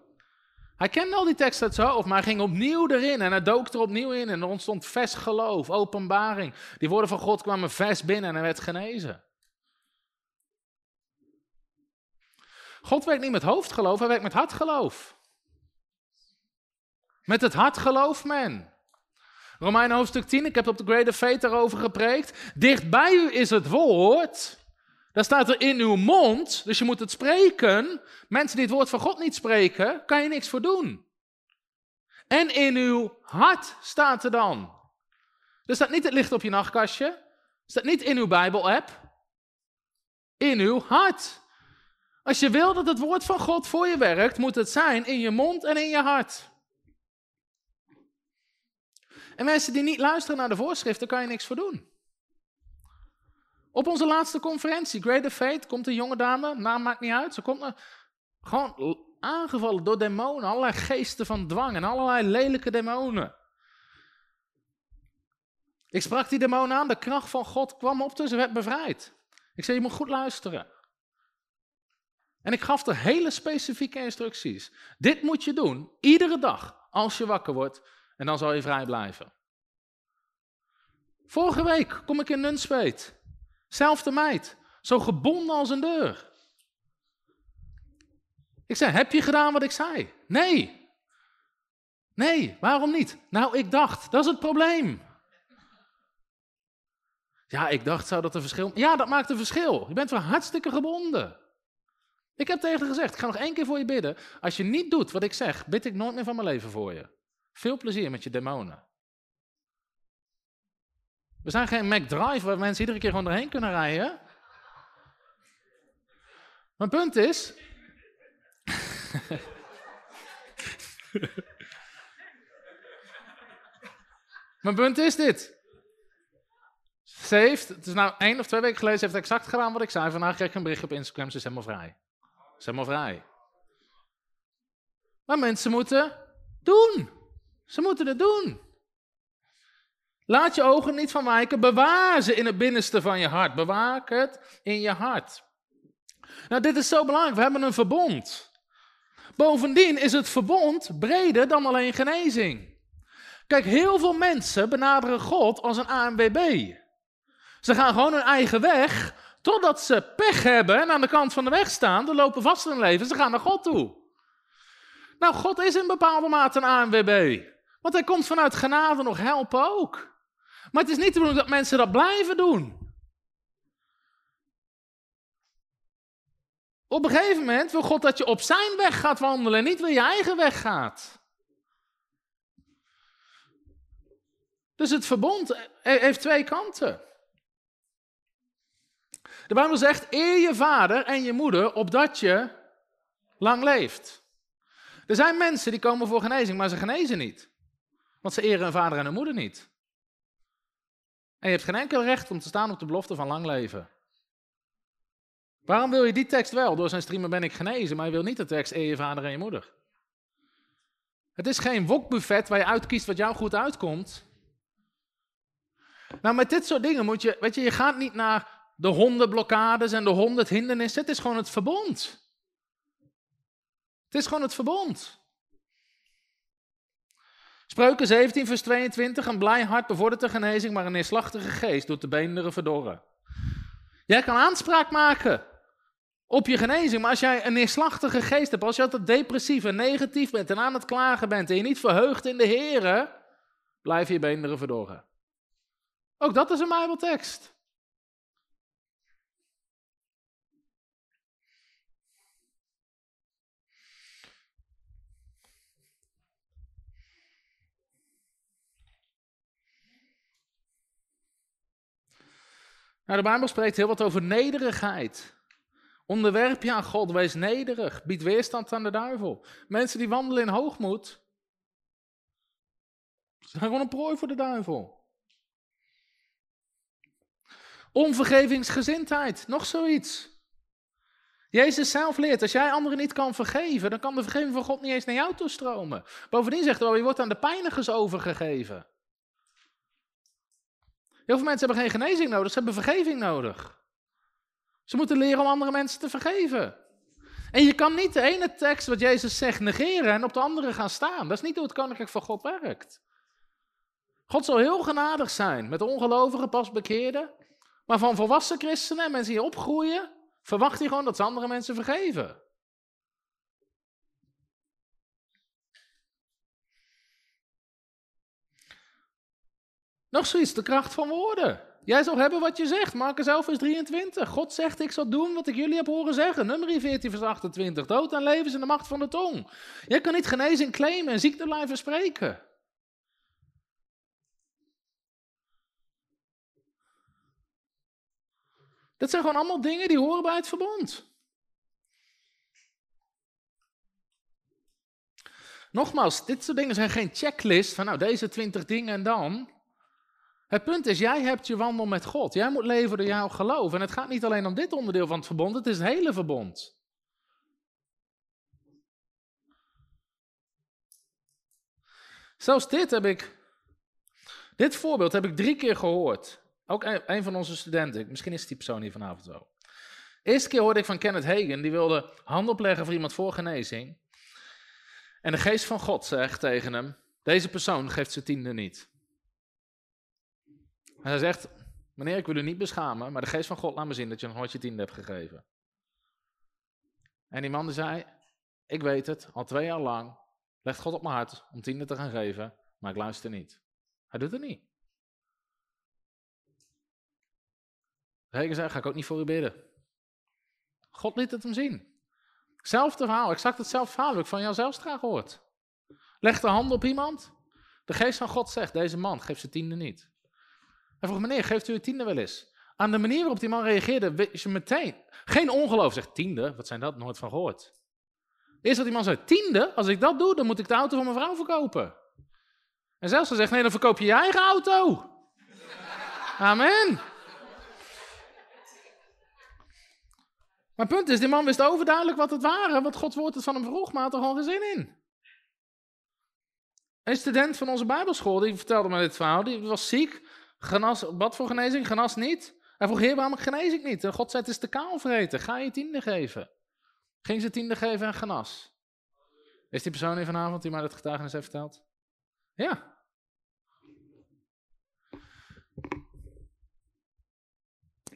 Hij kende al die tekst uit zijn hoofd, maar hij ging opnieuw erin en hij dook er opnieuw in en er ontstond vers geloof, openbaring. Die woorden van God kwamen vers binnen en hij werd genezen. God werkt niet met hoofdgeloof, hij werkt met hartgeloof. Met het hart gelooft men. Romein hoofdstuk 10, ik heb op de Great Faith daarover gepreekt. Dicht bij u is het woord. Daar staat er in uw mond, dus je moet het spreken. Mensen die het woord van God niet spreken, kan je niks voor doen. En in uw hart staat er dan. Er staat niet het licht op je nachtkastje. Staat niet in uw Bijbel-app. In uw hart. Als je wil dat het woord van God voor je werkt, moet het zijn in je mond en in je hart. En mensen die niet luisteren naar de voorschriften, kan je niks voor doen. Op onze laatste conferentie, Greater Faith, komt een jonge dame, naam maakt niet uit. Ze komt er gewoon aangevallen door demonen, allerlei geesten van dwang en allerlei lelijke demonen. Ik sprak die demonen aan, de kracht van God kwam op, dus ze werd bevrijd. Ik zei, je moet goed luisteren. En ik gaf er hele specifieke instructies. Dit moet je doen, iedere dag, als je wakker wordt, en dan zal je vrij blijven. Vorige week kom ik in Nunspeet. Zelfde meid. Zo gebonden als een deur. Ik zei, heb je gedaan wat ik zei? Nee. Nee, waarom niet? Nou, ik dacht, dat is het probleem. Ja, ik dacht, zou dat een verschil... Ja, dat maakt een verschil. Je bent wel hartstikke gebonden. Ik heb tegen gezegd, ik ga nog één keer voor je bidden. Als je niet doet wat ik zeg, bid ik nooit meer van mijn leven voor je. Veel plezier met je demonen. We zijn geen McDrive waar mensen iedere keer gewoon doorheen kunnen rijden. Mijn punt is. Mijn punt is dit. Heeft, het is nou één of twee weken geleden, ze heeft exact gedaan wat ik zei. Vandaag kreeg ik een bericht op Instagram, ze is helemaal vrij. Ze is helemaal vrij. Maar mensen moeten doen. Ze moeten het doen. Laat je ogen niet van wijken. Bewaar ze in het binnenste van je hart. Bewaar het in je hart. Nou, dit is zo belangrijk. We hebben een verbond. Bovendien is het verbond breder dan alleen genezing. Kijk, heel veel mensen benaderen God als een ANWB. Ze gaan gewoon hun eigen weg, totdat ze pech hebben en aan de kant van de weg staan. Ze lopen vast in hun leven, ze gaan naar God toe. Nou, God is in bepaalde mate een ANWB. Want hij komt vanuit genade nog helpen ook. Maar het is niet de bedoeling dat mensen dat blijven doen. Op een gegeven moment wil God dat je op zijn weg gaat wandelen en niet weer je eigen weg gaat. Dus het verbond heeft twee kanten. De Bijbel zegt: eer je vader en je moeder opdat je lang leeft. Er zijn mensen die komen voor genezing, maar ze genezen niet. Want ze eren hun vader en hun moeder niet. En je hebt geen enkel recht om te staan op de belofte van lang leven. Waarom wil je die tekst wel? Door zijn streamen ben ik genezen, maar je wil niet de tekst eer je vader en je moeder. Het is geen wokbuffet waar je uitkiest wat jou goed uitkomt. Nou, met dit soort dingen moet je, weet je, je gaat niet naar de hondenblokkades en de honderd hindernissen. Het is gewoon het verbond. Het is gewoon het verbond. Spreuken 17, vers 22. Een blij hart bevordert de genezing, maar een neerslachtige geest doet de beenderen verdorren. Jij kan aanspraak maken op je genezing, maar als jij een neerslachtige geest hebt, als je altijd depressief en negatief bent en aan het klagen bent en je niet verheugt in de Heer, blijf je beenderen verdorren. Ook dat is een Bijbeltekst. Nou, de Bijbel spreekt heel wat over nederigheid. Onderwerp je aan God, wees nederig, bied weerstand aan de duivel. Mensen die wandelen in hoogmoed, zijn gewoon een prooi voor de duivel. Onvergevingsgezindheid, nog zoiets. Jezus zelf leert, als jij anderen niet kan vergeven, dan kan de vergeving van God niet eens naar jou toestromen. Bovendien zegt hij je wordt aan de pijnigers overgegeven. Heel veel mensen hebben geen genezing nodig, ze hebben vergeving nodig. Ze moeten leren om andere mensen te vergeven. En je kan niet de ene tekst wat Jezus zegt negeren en op de andere gaan staan. Dat is niet hoe het koninkrijk van God werkt. God zal heel genadig zijn met ongelovigen, pas bekeerden. Maar van volwassen christenen en mensen die opgroeien, verwacht hij gewoon dat ze andere mensen vergeven. Nog zoiets, de kracht van woorden. Jij zal hebben wat je zegt. Marcus 11 vers 23. God zegt, ik zal doen wat ik jullie heb horen zeggen. Nummer 14 vers 28. Dood en leven is in de macht van de tong. Jij kan niet genezing claimen en ziekte blijven spreken. Dat zijn gewoon allemaal dingen die horen bij het verbond. Nogmaals, dit soort dingen zijn geen checklist van nou deze 20 dingen en dan. Het punt is, jij hebt je wandel met God. Jij moet leven door jouw geloof. En het gaat niet alleen om dit onderdeel van het verbond, het is het hele verbond. Zelfs dit heb ik, dit voorbeeld heb ik drie keer gehoord. Ook een, van onze studenten, misschien is die persoon hier vanavond. De eerste keer hoorde ik van Kenneth Hagen, die wilde hand opleggen voor iemand voor genezing. En de geest van God zegt tegen hem, deze persoon geeft zijn tiende niet. En hij zegt, meneer, ik wil u niet beschamen, maar de geest van God laat me zien dat je nog nooit je tiende hebt gegeven. En die man zei, ik weet het, al twee jaar lang, legt God op mijn hart om tiende te gaan geven, maar ik luister niet. Hij doet het niet. Regen zei, ga ik ook niet voor u bidden. God liet het hem zien. Hetzelfde verhaal, exact hetzelfde verhaal heb ik van graag gehoord. Leg de hand op iemand. De geest van God zegt, deze man geeft zijn tiende niet. Hij vroeg, meneer, geeft u uw tiende wel eens? Aan de manier waarop die man reageerde, wist je meteen. Geen ongeloof, zegt tiende, wat zijn dat? Nooit van gehoord. Eerst dat die man zei, tiende? Als ik dat doe, dan moet ik de auto van mijn vrouw verkopen. En zelfs ze zegt, nee, dan verkoop je je eigen auto. Amen. Maar punt is, die man wist overduidelijk wat het waren, wat Gods woord het van hem vroeg, maar had er gewoon geen zin in. Een student van onze bijbelschool, die vertelde me dit verhaal, die was ziek, genas, bad voor genezing, genas niet. Hij vroeg, heer, waarom genees ik niet? God zei, het is te kaal vreten, ga je tiende geven. Ging ze tiende geven en genas. Is die persoon hier vanavond die mij dat getuigenis heeft verteld? Ja.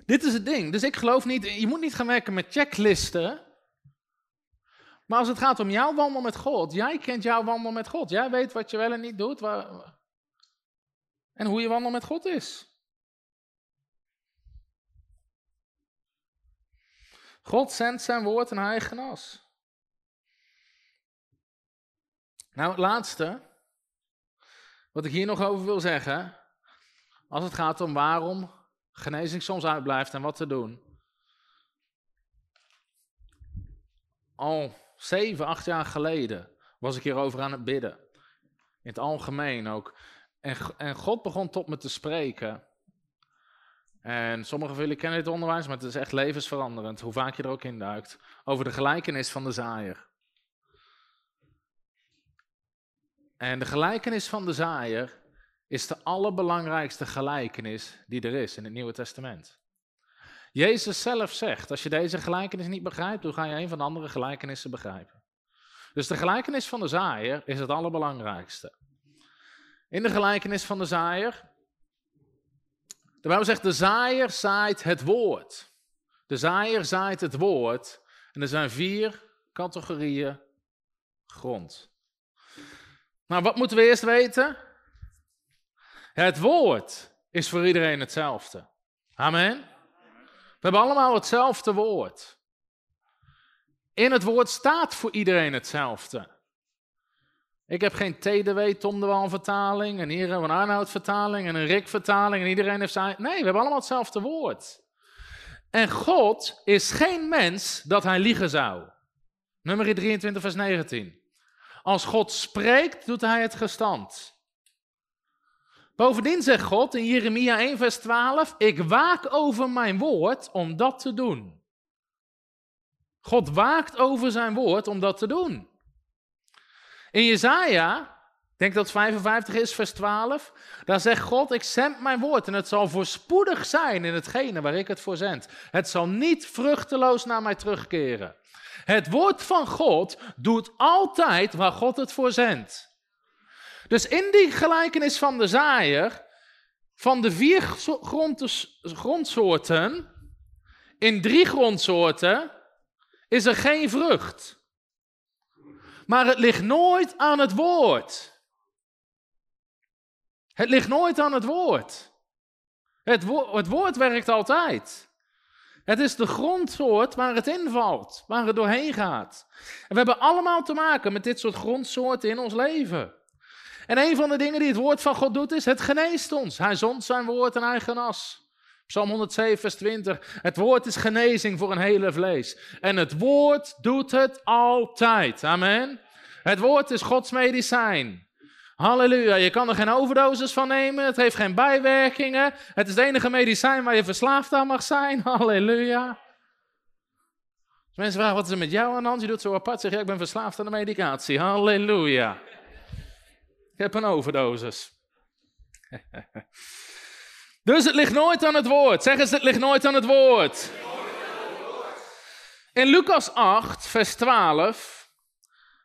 Dit is het ding. Dus ik geloof niet, je moet niet gaan werken met checklisten. Maar als het gaat om jouw wandel met God, jij kent jouw wandel met God. Jij weet wat je wel en niet doet. Waar, en hoe je wandel met God is. God zendt zijn woord en hij genas. Nou, het laatste, wat ik hier nog over wil zeggen, als het gaat om waarom genezing soms uitblijft en wat te doen. Al zeven, acht jaar geleden was ik hierover aan het bidden. In het algemeen ook. En, en God begon tot me te spreken. En sommigen van jullie kennen dit onderwijs, maar het is echt levensveranderend, hoe vaak je er ook in duikt. Over de gelijkenis van de zaaier. En de gelijkenis van de zaaier is de allerbelangrijkste gelijkenis die er is in het Nieuwe Testament. Jezus zelf zegt, als je deze gelijkenis niet begrijpt, hoe ga je een van de andere gelijkenissen begrijpen? Dus de gelijkenis van de zaaier is het allerbelangrijkste. In de gelijkenis van de zaaier, de Bijbel zegt, de zaaier zaait het woord. De zaaier zaait het woord. En er zijn vier categorieën grond. Nou, wat moeten we eerst weten? Het woord is voor iedereen hetzelfde. Amen. We hebben allemaal hetzelfde woord. In het woord staat voor iedereen hetzelfde. Ik heb geen TDW, Tom de Wal vertaling, en hier hebben we een Arnoud vertaling, en een Rick vertaling, en iedereen heeft zijn... Nee, we hebben allemaal hetzelfde woord. En God is geen mens dat hij liegen zou. Nummer 23, vers 19. Als God spreekt, doet hij het gestand. Bovendien zegt God in Jeremia 1, vers 12: Ik waak over mijn woord om dat te doen. God waakt over zijn woord om dat te doen. In Jezaja, ik denk dat het 55 is, vers 12, daar zegt God, ik zend mijn woord en het zal voorspoedig zijn in hetgene waar ik het voor zend. Het zal niet vruchteloos naar mij terugkeren. Het woord van God doet altijd waar God het voor zendt. Dus in die gelijkenis van de zaaier, van de vier grondsoorten, in drie grondsoorten, is er geen vrucht. Maar het ligt nooit aan het woord. Het ligt nooit aan het woord. Het, het woord werkt altijd. Het is de grondsoort waar het invalt, waar het doorheen gaat. We hebben allemaal te maken met dit soort grondsoorten in ons leven. En een van de dingen die het woord van God doet, is het geneest ons. Hij zond zijn woord en hij genas. Psalm 107, vers 20. Het woord is genezing voor een hele vlees. En het woord doet het altijd. Amen. Het woord is Gods medicijn. Halleluja. Je kan er geen overdosis van nemen. Het heeft geen bijwerkingen. Het is het enige medicijn waar je verslaafd aan mag zijn. Halleluja. Mensen vragen wat is er met jou aan de? Je doet zo apart. Zeg je, ik ben verslaafd aan de medicatie. Halleluja. Ik heb een overdosis. dus het ligt nooit aan het woord. Zeg eens, het ligt nooit aan het woord. In Lucas 8, vers 12.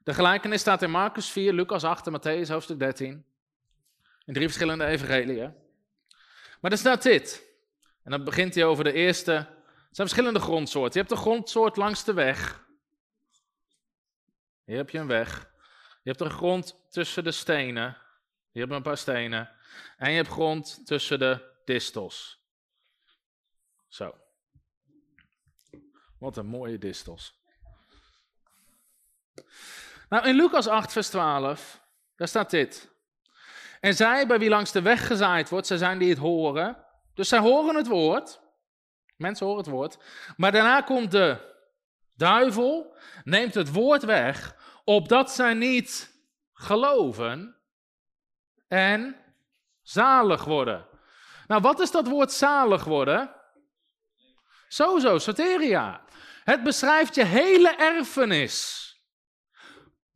De gelijkenis staat in Marcus 4, Lucas 8 en Matthäus hoofdstuk 13. In drie verschillende evangeliën. Maar er staat dit. En dan begint hij over de eerste. Het zijn verschillende grondsoorten. Je hebt de grondsoort langs de weg. Hier heb je een weg. Je hebt een grond tussen de stenen. Je hebt een paar stenen. En je hebt grond tussen de distels. Zo. Wat een mooie distels. Nou, in Lucas 8, vers 12, daar staat dit. En zij, bij wie langs de weg gezaaid wordt, zij zijn die het horen. Dus zij horen het woord. Mensen horen het woord. Maar daarna komt de duivel, neemt het woord weg, opdat zij niet geloven en zalig worden. Nou, wat is dat woord zalig worden? Sowieso, soteria. Het beschrijft je hele erfenis.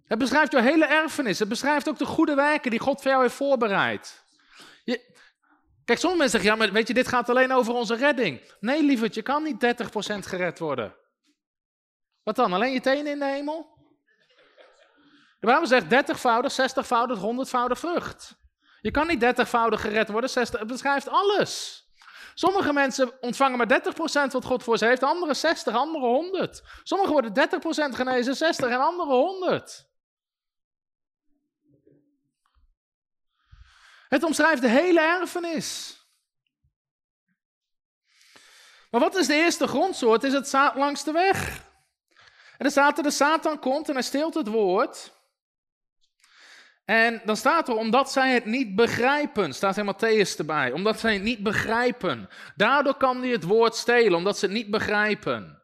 Het beschrijft je hele erfenis. Het beschrijft ook de goede werken die God voor jou heeft voorbereid. Je... Kijk, sommige mensen zeggen, ja, maar weet je, dit gaat alleen over onze redding. Nee, lieverd, je kan niet 30% gered worden. Wat dan, alleen je tenen in de hemel? De Bijbel zegt 30voudig, 60voudig, 100voudig vrucht. Je kan niet 30voudig gered worden, 60, het beschrijft alles. Sommige mensen ontvangen maar 30% wat God voor ze heeft, anderen 60, anderen 100. Sommigen worden 30% genezen, 60 en anderen 100. Het omschrijft de hele erfenis. Maar wat is de eerste grondsoort? Is het langs de weg. En staat er, de Satan komt en hij steelt het woord. En dan staat er, omdat zij het niet begrijpen, staat in Matthäus erbij, omdat zij het niet begrijpen. Daardoor kan hij het woord stelen, omdat ze het niet begrijpen.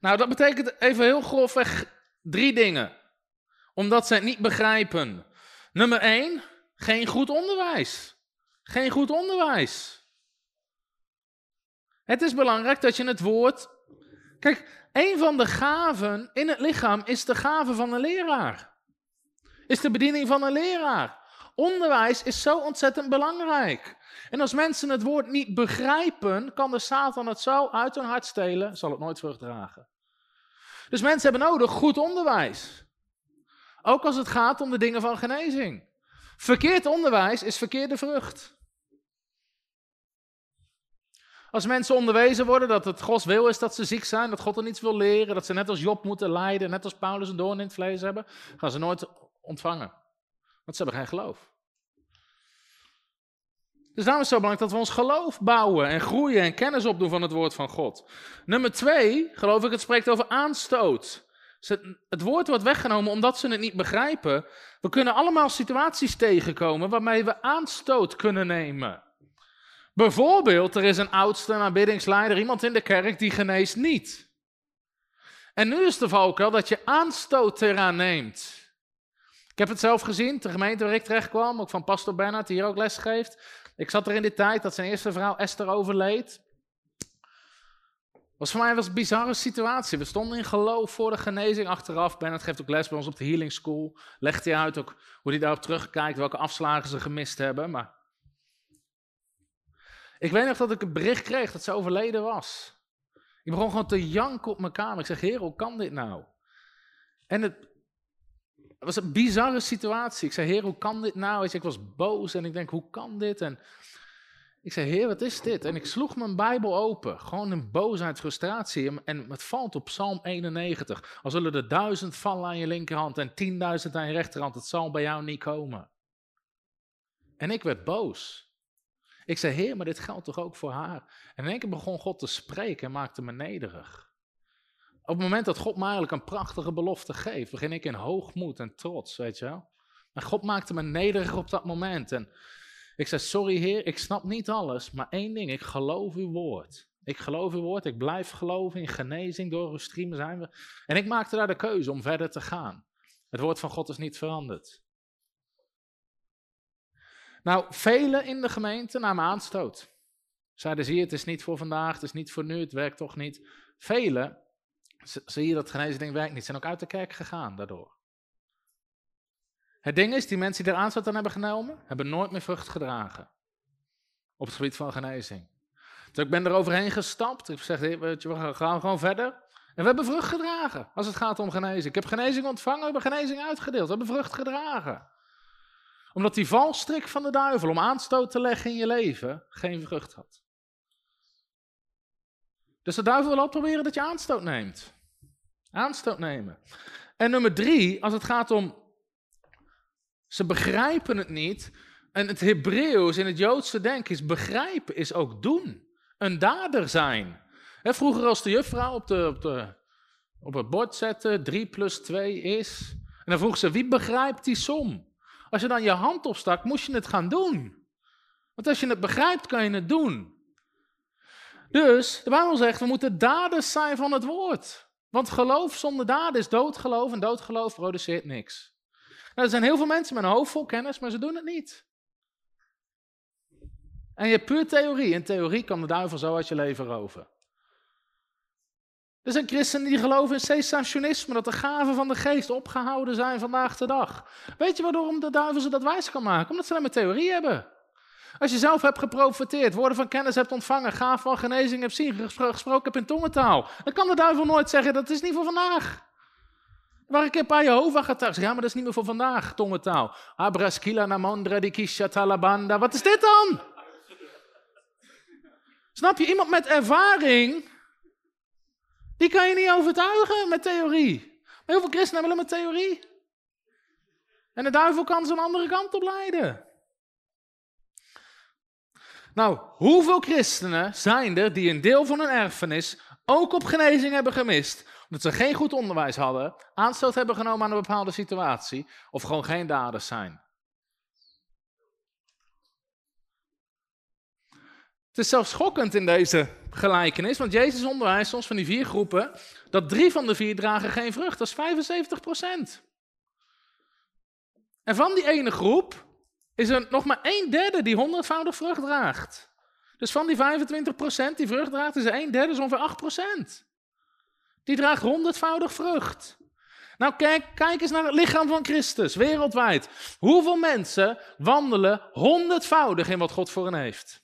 Nou, dat betekent even heel grofweg drie dingen. Omdat zij het niet begrijpen. Nummer één, geen goed onderwijs. Geen goed onderwijs. Het is belangrijk dat je het woord. Kijk, een van de gaven in het lichaam is de gave van een leraar. Is de bediening van een leraar. Onderwijs is zo ontzettend belangrijk. En als mensen het woord niet begrijpen, kan de Satan het zo uit hun hart stelen, zal het nooit vrucht dragen. Dus mensen hebben nodig goed onderwijs. Ook als het gaat om de dingen van genezing. Verkeerd onderwijs is verkeerde vrucht. Als mensen onderwezen worden dat het Gods wil is dat ze ziek zijn, dat God er niets wil leren, dat ze net als Job moeten lijden, net als Paulus een doorn in het vlees hebben, gaan ze nooit ontvangen. Want ze hebben geen geloof. Dus daarom is het zo belangrijk dat we ons geloof bouwen en groeien en kennis opdoen van het woord van God. Nummer twee, geloof ik, het spreekt over aanstoot. Het woord wordt weggenomen omdat ze het niet begrijpen. We kunnen allemaal situaties tegenkomen waarmee we aanstoot kunnen nemen. Bijvoorbeeld, er is een oudste, een aanbiddingsleider, iemand in de kerk die geneest niet. En nu is de valkuil dat je aanstoot eraan neemt. Ik heb het zelf gezien, de gemeente waar ik terecht kwam, ook van pastor Bernard, die hier ook les geeft. Ik zat er in die tijd dat zijn eerste vrouw Esther overleed. was voor mij was een bizarre situatie. We stonden in geloof voor de genezing achteraf. Bennett geeft ook les bij ons op de healing school. Legt hij uit ook hoe hij daarop terugkijkt, welke afslagen ze gemist hebben. Maar ik weet nog dat ik een bericht kreeg dat ze overleden was. Ik begon gewoon te janken op mijn kamer. Ik zeg, heer, hoe kan dit nou? En het was een bizarre situatie. Ik zei, heer, hoe kan dit nou? Ik was boos en ik denk, hoe kan dit? En ik zei, heer, wat is dit? En ik sloeg mijn Bijbel open. Gewoon in boosheid, frustratie. En het valt op Psalm 91. Al zullen er duizend vallen aan je linkerhand en tienduizend aan je rechterhand. Het zal bij jou niet komen. En ik werd boos. Ik zei, Heer, maar dit geldt toch ook voor haar? En in één keer begon God te spreken en maakte me nederig. Op het moment dat God me eigenlijk een prachtige belofte geeft, begin ik in hoogmoed en trots, weet je wel. En God maakte me nederig op dat moment. En ik zei, sorry Heer, ik snap niet alles, maar één ding, ik geloof uw woord. Ik geloof uw woord, ik blijf geloven in genezing, door uw stream zijn we. En ik maakte daar de keuze om verder te gaan. Het woord van God is niet veranderd. Nou, velen in de gemeente namen aanstoot. Zeiden, zie je, het is niet voor vandaag, het is niet voor nu, het werkt toch niet. Velen, zie je dat genezing werkt niet, zijn ook uit de kerk gegaan daardoor. Het ding is, die mensen die er aanstoot aan hebben genomen, hebben nooit meer vrucht gedragen. Op het gebied van genezing. Dus ik ben er overheen gestapt. Ik zeg, we gaan gewoon verder. En we hebben vrucht gedragen als het gaat om genezing. Ik heb genezing ontvangen, we hebben genezing uitgedeeld. We hebben vrucht gedragen omdat die valstrik van de duivel om aanstoot te leggen in je leven geen vrucht had. Dus de duivel wil ook proberen dat je aanstoot neemt. Aanstoot nemen. En nummer drie, als het gaat om. Ze begrijpen het niet. En het Hebreeuws in het Joodse denken is begrijpen, is ook doen. Een dader zijn. vroeger als de juffrouw op, de, op, de, op het bord zette, 3 plus 2 is. En dan vroeg ze, wie begrijpt die som? Als je dan je hand opstak, moest je het gaan doen. Want als je het begrijpt, kan je het doen. Dus de Bijbel zegt, we moeten daders zijn van het woord. Want geloof zonder daden is doodgeloof en doodgeloof produceert niks. Nou, er zijn heel veel mensen met een hoofd vol kennis, maar ze doen het niet. En je hebt puur theorie. In theorie kan de duivel zo uit je leven roven. Er zijn christenen die geloven in cessationisme, dat de gaven van de geest opgehouden zijn vandaag de dag. Weet je waarom de duivel ze dat wijs kan maken? Omdat ze alleen maar theorie hebben. Als je zelf hebt geprofiteerd, woorden van kennis hebt ontvangen, gaven van genezing hebt zien, gesproken hebt in tongentaal, dan kan de duivel nooit zeggen dat is niet voor vandaag. Waar ik een paar Jehovah getuigen, ja, maar dat is niet meer voor vandaag, tongentaal. Abraskila namondra di kisha talabanda. Wat is dit dan? Snap je, iemand met ervaring die kan je niet overtuigen met theorie. Maar heel veel christenen hebben met theorie. En de duivel kan ze een andere kant op leiden. Nou, hoeveel christenen zijn er die een deel van hun erfenis ook op genezing hebben gemist, omdat ze geen goed onderwijs hadden, aanstoot hebben genomen aan een bepaalde situatie, of gewoon geen daders zijn? Het is zelfs schokkend in deze gelijkenis, want Jezus onderwijst soms van die vier groepen, dat drie van de vier dragen geen vrucht. Dat is 75 procent. En van die ene groep is er nog maar een derde die honderdvoudig vrucht draagt. Dus van die 25 procent die vrucht draagt, is er een derde, is ongeveer 8 procent. Die draagt honderdvoudig vrucht. Nou, kijk, kijk eens naar het lichaam van Christus, wereldwijd. Hoeveel mensen wandelen honderdvoudig in wat God voor hen heeft?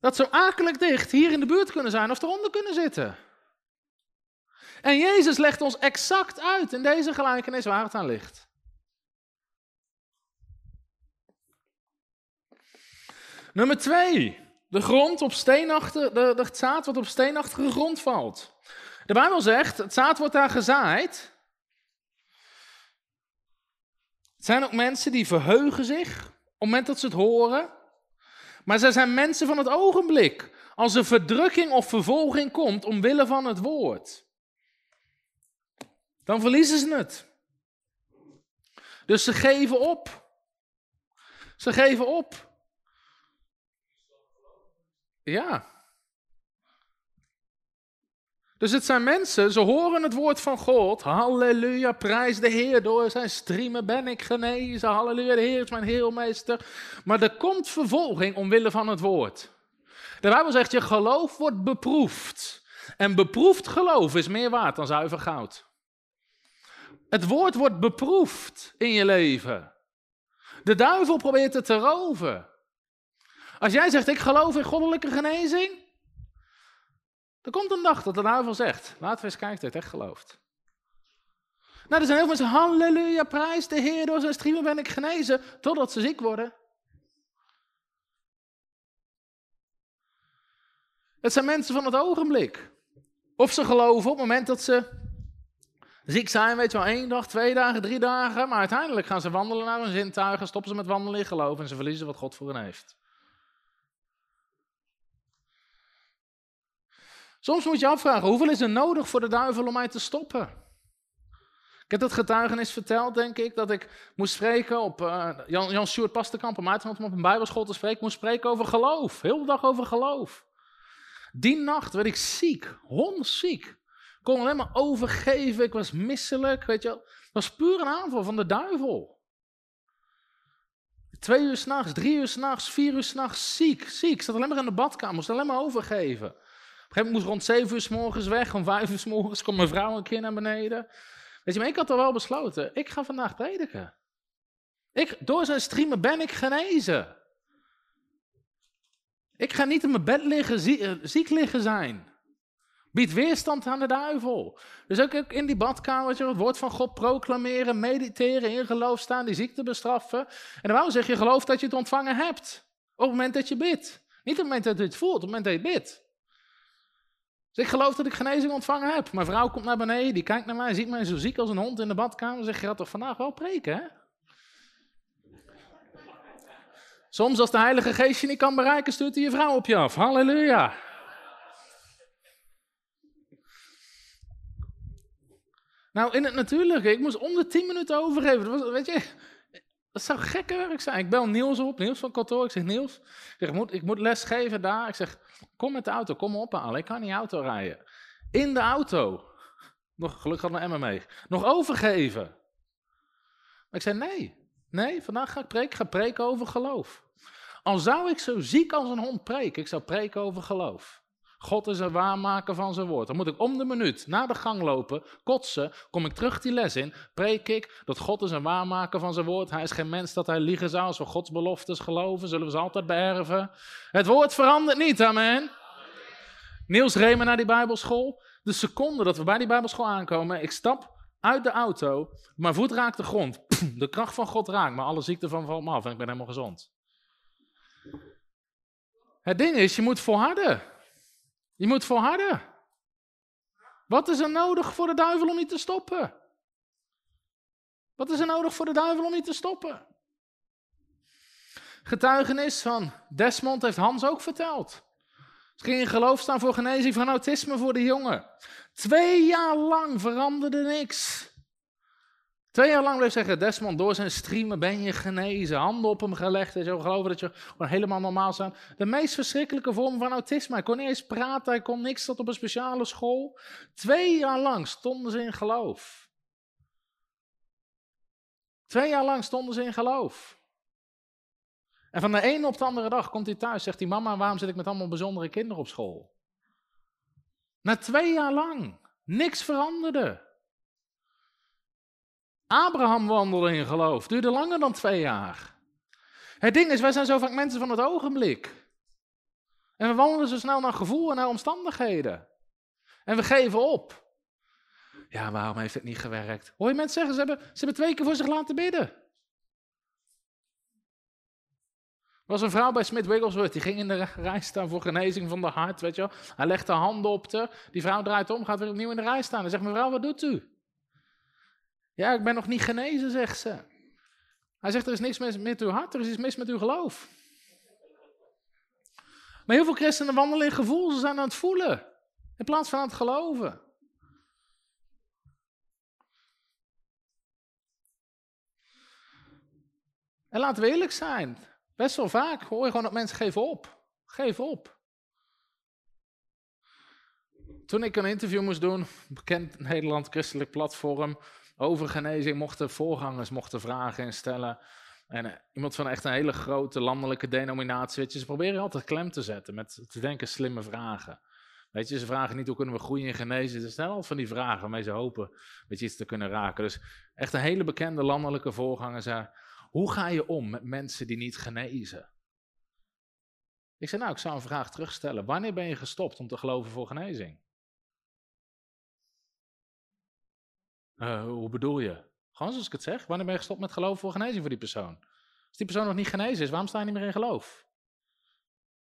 Dat zo akelig dicht hier in de buurt kunnen zijn of eronder kunnen zitten. En Jezus legt ons exact uit in deze gelijkenis waar het aan ligt. Nummer twee. De grond op steenachtige, de, het zaad wat op steenachtige grond valt. De Bijbel zegt, het zaad wordt daar gezaaid. Het zijn ook mensen die verheugen zich op het moment dat ze het horen. Maar zij zijn mensen van het ogenblik. Als er verdrukking of vervolging komt omwille van het woord, dan verliezen ze het. Dus ze geven op. Ze geven op. Ja. Dus het zijn mensen, ze horen het woord van God. Halleluja, prijs de Heer. Door zijn striemen ben ik genezen. Halleluja, de Heer is mijn heelmeester. Maar er komt vervolging omwille van het woord. De Bijbel zegt, je geloof wordt beproefd. En beproefd geloof is meer waard dan zuiver goud. Het woord wordt beproefd in je leven. De duivel probeert het te roven. Als jij zegt, ik geloof in goddelijke genezing, er komt een dag dat de duivel zegt, laten we eens kijken je het echt gelooft. Nou, er zijn heel veel mensen, halleluja, prijs de Heer, door zijn striemen ben ik genezen, totdat ze ziek worden. Het zijn mensen van het ogenblik. Of ze geloven op het moment dat ze ziek zijn, weet je wel, één dag, twee dagen, drie dagen. Maar uiteindelijk gaan ze wandelen naar hun zintuigen, stoppen ze met wandelen in geloof en ze verliezen wat God voor hen heeft. Soms moet je afvragen, hoeveel is er nodig voor de duivel om mij te stoppen? Ik heb dat getuigenis verteld, denk ik, dat ik moest spreken op uh, Jan, Jan Stuart Pastenkamp, om uit om op een bijbelschool te spreken, moest spreken over geloof. Heel de dag over geloof. Die nacht werd ik ziek, hondsziek. Ik kon alleen maar overgeven, ik was misselijk, weet je. Het was puur een aanval van de duivel. Twee uur s'nachts, drie uur s'nachts, vier uur s'nachts, ziek, ziek. Ik zat alleen maar in de badkamer, moest alleen maar overgeven. Gegeven moment moest rond zeven uur s morgens weg, om vijf uur s morgens kwam mijn vrouw een keer naar beneden. Weet je, maar ik had al wel besloten, ik ga vandaag prediken. Ik, door zijn streamen ben ik genezen. Ik ga niet in mijn bed liggen, ziek liggen zijn. Bied weerstand aan de duivel. Dus ook in die badkamer het woord van God proclameren, mediteren, in geloof staan, die ziekte bestraffen. En dan zeg je geloof dat je het ontvangen hebt. Op het moment dat je bidt. Niet op het moment dat je het voelt, op het moment dat je bidt. Dus ik geloof dat ik genezing ontvangen heb. Mijn vrouw komt naar beneden, die kijkt naar mij, ziet mij zo ziek als een hond in de badkamer. Zeg je gaat toch vandaag wel preken, hè? Soms als de Heilige Geest je niet kan bereiken, stuurt hij je vrouw op je af. Halleluja. Nou, in het natuurlijke, ik moest om de 10 minuten overgeven. Dat was, weet je, dat zou gekke werk zijn. Ik bel Niels op, Niels van kantoor. Ik zeg, Niels, ik, zeg, moet, ik moet les geven daar. Ik zeg, kom met de auto, kom ophalen. Ik kan niet auto rijden. In de auto. Nog, gelukkig had mijn Emma mee. Nog overgeven. Maar ik zei, nee. Nee, vandaag ga ik preken. Ga preken over geloof. Al zou ik zo ziek als een hond preken, ik zou preken over geloof. God is een waarmaker van zijn woord. Dan moet ik om de minuut naar de gang lopen, kotsen, kom ik terug die les in, preek ik dat God is een waarmaker van zijn woord. Hij is geen mens dat hij liegen zou. Als we Gods beloftes geloven, zullen we ze altijd beërven. Het woord verandert niet, amen. Niels Remen naar die bijbelschool. De seconde dat we bij die bijbelschool aankomen, ik stap uit de auto, mijn voet raakt de grond. De kracht van God raakt me, alle ziekte van valt me af en ik ben helemaal gezond. Het ding is, je moet volharden. Je moet volharden. Wat is er nodig voor de duivel om je te stoppen? Wat is er nodig voor de duivel om je te stoppen? Getuigenis van Desmond heeft Hans ook verteld. Ze ging in geloof staan voor genezing van autisme voor de jongen. Twee jaar lang veranderde niks. Twee jaar lang bleef zeggen, Desmond, door zijn streamen ben je genezen. Handen op hem gelegd en zo geloven dat je helemaal normaal staat. De meest verschrikkelijke vorm van autisme. Hij kon niet eens praten, hij kon niks tot op een speciale school. Twee jaar lang stonden ze in geloof. Twee jaar lang stonden ze in geloof. En van de ene op de andere dag komt hij thuis, zegt hij, mama, waarom zit ik met allemaal bijzondere kinderen op school? Na twee jaar lang, niks veranderde. Abraham wandelde in geloof. Duurde langer dan twee jaar. Het ding is, wij zijn zo vaak mensen van het ogenblik. En we wandelen zo snel naar gevoel en naar omstandigheden. En we geven op. Ja, waarom heeft het niet gewerkt? Hoor je mensen zeggen, ze hebben, ze hebben twee keer voor zich laten bidden. Er was een vrouw bij Smith Wigglesworth, die ging in de rij staan voor genezing van de hart, weet je wel. Hij legt de handen op haar, die vrouw draait om, gaat weer opnieuw in de rij staan. En zegt, mevrouw, wat doet u? Ja, ik ben nog niet genezen, zegt ze. Hij zegt, er is niks mis met uw hart, er is iets mis met uw geloof. Maar heel veel christenen wandelen in gevoel, ze zijn aan het voelen. In plaats van aan het geloven. En laten we eerlijk zijn. Best wel vaak hoor je gewoon dat mensen geven op. Geef op. toen ik een interview moest doen, bekend Nederland christelijk platform, over genezing, mochten voorgangers mochten vragen instellen. En eh, iemand van echt een hele grote landelijke denominatie, weet je, ze proberen altijd klem te zetten met te denken slimme vragen. Weet je, ze vragen niet hoe kunnen we groeien in genezen. Ze stellen altijd van die vragen waarmee ze hopen weet je, iets te kunnen raken. Dus echt een hele bekende landelijke voorganger zei, hoe ga je om met mensen die niet genezen? Ik zei, nou, ik zou een vraag terugstellen. Wanneer ben je gestopt om te geloven voor genezing? Uh, hoe bedoel je? Gewoon zoals ik het zeg. Wanneer ben je gestopt met geloven voor genezing voor die persoon? Als die persoon nog niet genezen is, waarom sta je niet meer in geloof?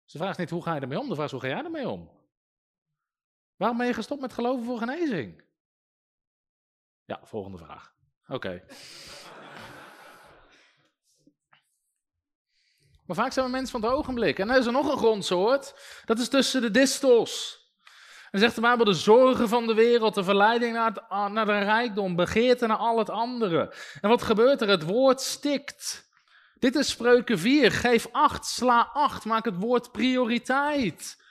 Ze vraagt niet hoe ga je ermee om, de vraag is hoe ga jij ermee om? Waarom ben je gestopt met geloven voor genezing? Ja, volgende vraag. Oké. maar vaak zijn we mensen van het ogenblik. En er is er nog een grondsoort. Dat is tussen de distels. En zegt de Bijbel, de zorgen van de wereld, de verleiding naar, naar de rijkdom, begeerte naar al het andere. En wat gebeurt er? Het woord stikt. Dit is spreuken 4. Geef acht, sla acht, maak het woord prioriteit.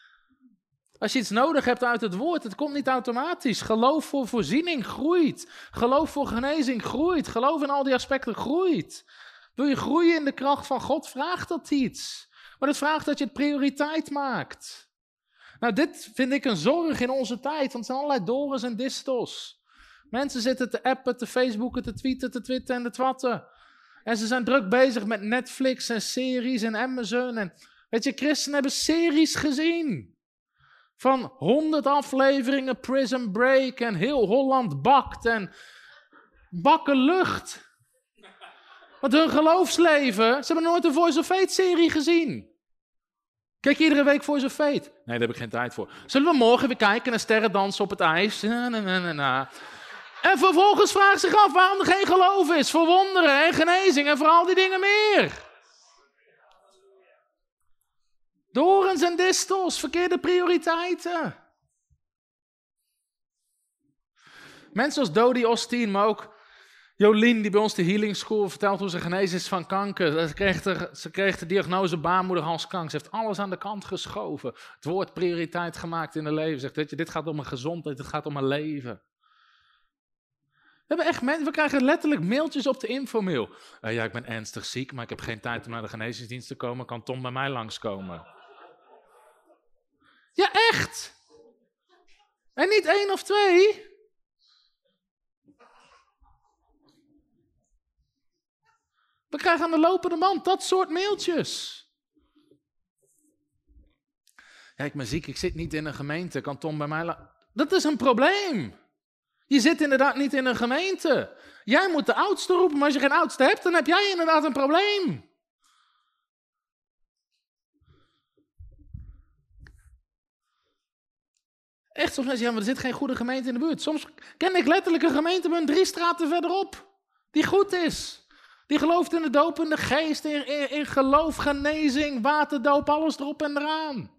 Als je iets nodig hebt uit het woord, het komt niet automatisch. Geloof voor voorziening groeit. Geloof voor genezing groeit. Geloof in al die aspecten groeit. Wil je groeien in de kracht van God, vraagt dat iets. Maar het vraagt dat je het prioriteit maakt. Nou, dit vind ik een zorg in onze tijd, want het zijn allerlei dorens en distels. Mensen zitten te appen, te facebooken, te tweeten, te twitten en te twatten. En ze zijn druk bezig met Netflix en series en Amazon. En weet je, christenen hebben series gezien. Van honderd afleveringen Prison Break en heel Holland bakt en bakken lucht. Want hun geloofsleven, ze hebben nooit een Voice of Fate serie gezien. Kijk je iedere week voor of Fate? Nee, daar heb ik geen tijd voor. Zullen we morgen weer kijken naar sterren dansen op het ijs? Na, na, na. En vervolgens vraagt zich af waarom er geen geloof is voor wonderen en genezing en voor al die dingen meer. Dorens en distels, verkeerde prioriteiten. Mensen als Dodie Osteen, maar ook Jolien, die bij ons de Healing School vertelt hoe ze genezen is van kanker. Ze kreeg, de, ze kreeg de diagnose baarmoederhalskanker. Ze heeft alles aan de kant geschoven. Het woord prioriteit gemaakt in haar leven. Zegt, weet je, dit gaat om een gezondheid, het gaat om een leven. We, hebben echt mensen, we krijgen letterlijk mailtjes op de infomail. Uh, ja, ik ben ernstig ziek, maar ik heb geen tijd om naar de genezingsdienst te komen. Kan Tom bij mij langskomen? Ja, echt! En niet één of twee. We krijgen aan de lopende band dat soort mailtjes. Ja, ik ben ziek, ik zit niet in een gemeente. Kan Tom bij mij Dat is een probleem. Je zit inderdaad niet in een gemeente. Jij moet de oudste roepen, maar als je geen oudste hebt, dan heb jij inderdaad een probleem. Echt, soms mensen, ja, maar er zit geen goede gemeente in de buurt. Soms ken ik letterlijk een gemeente met drie straten verderop, die goed is. Die gelooft in de geest, in, in, in geloof, genezing, waterdoop, alles erop en eraan.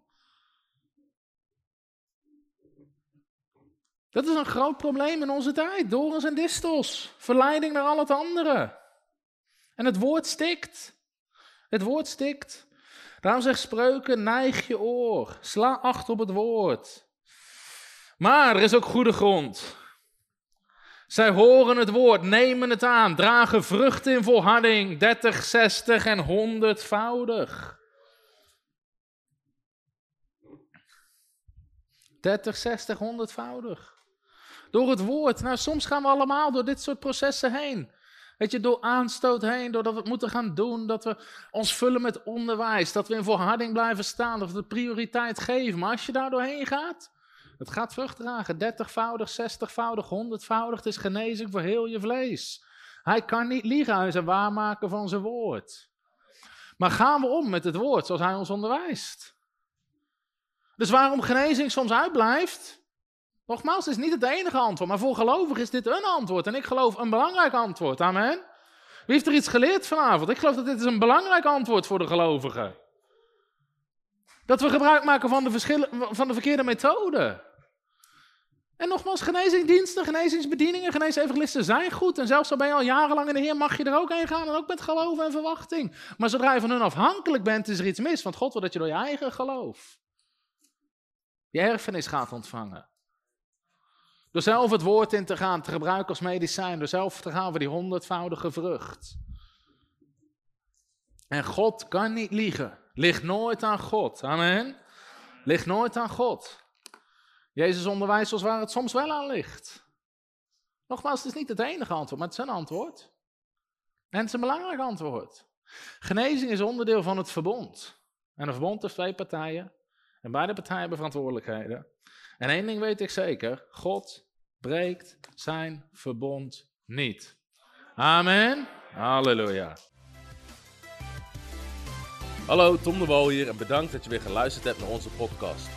Dat is een groot probleem in onze tijd. Dorens en distels. Verleiding naar al het andere. En het woord stikt. Het woord stikt. Daarom zegt spreuken, neig je oor. Sla acht op het woord. Maar er is ook goede grond. Zij horen het woord, nemen het aan, dragen vrucht in volharding, 30, 60 en 100voudig. 30, 60, 100voudig. Door het woord. Nou, soms gaan we allemaal door dit soort processen heen. Weet je, door aanstoot heen, doordat we het moeten gaan doen, dat we ons vullen met onderwijs, dat we in volharding blijven staan, dat we de prioriteit geven. Maar als je daar doorheen gaat, het gaat vrucht dragen, dertigvoudig, zestigvoudig, honderdvoudig. Het is genezing voor heel je vlees. Hij kan niet liegen, hij is een waarmaker van zijn woord. Maar gaan we om met het woord zoals hij ons onderwijst? Dus waarom genezing soms uitblijft? Nogmaals, het is niet het enige antwoord, maar voor gelovigen is dit een antwoord. En ik geloof een belangrijk antwoord. Amen. Wie heeft er iets geleerd vanavond? Ik geloof dat dit is een belangrijk antwoord voor de gelovigen. Dat we gebruik maken van de, van de verkeerde methode. En nogmaals, genezingsdiensten, genezingsbedieningen, geneesevangelisten zijn goed. En zelfs al ben je al jarenlang in de Heer, mag je er ook heen gaan. En ook met geloof en verwachting. Maar zodra je van hun afhankelijk bent, is er iets mis. Want God wil dat je door je eigen geloof je erfenis gaat ontvangen. Door zelf het woord in te gaan, te gebruiken als medicijn. Door zelf te gaan voor die honderdvoudige vrucht. En God kan niet liegen. Ligt nooit aan God. Amen. Ligt nooit aan God. Jezus onderwijst ons waar het soms wel aan ligt. Nogmaals, het is niet het enige antwoord, maar het is een antwoord. En het is een belangrijk antwoord. Genezing is onderdeel van het verbond. En een verbond heeft twee partijen. En beide partijen hebben verantwoordelijkheden. En één ding weet ik zeker: God breekt zijn verbond niet. Amen. Halleluja. Hallo, Tom de Wol hier en bedankt dat je weer geluisterd hebt naar onze podcast.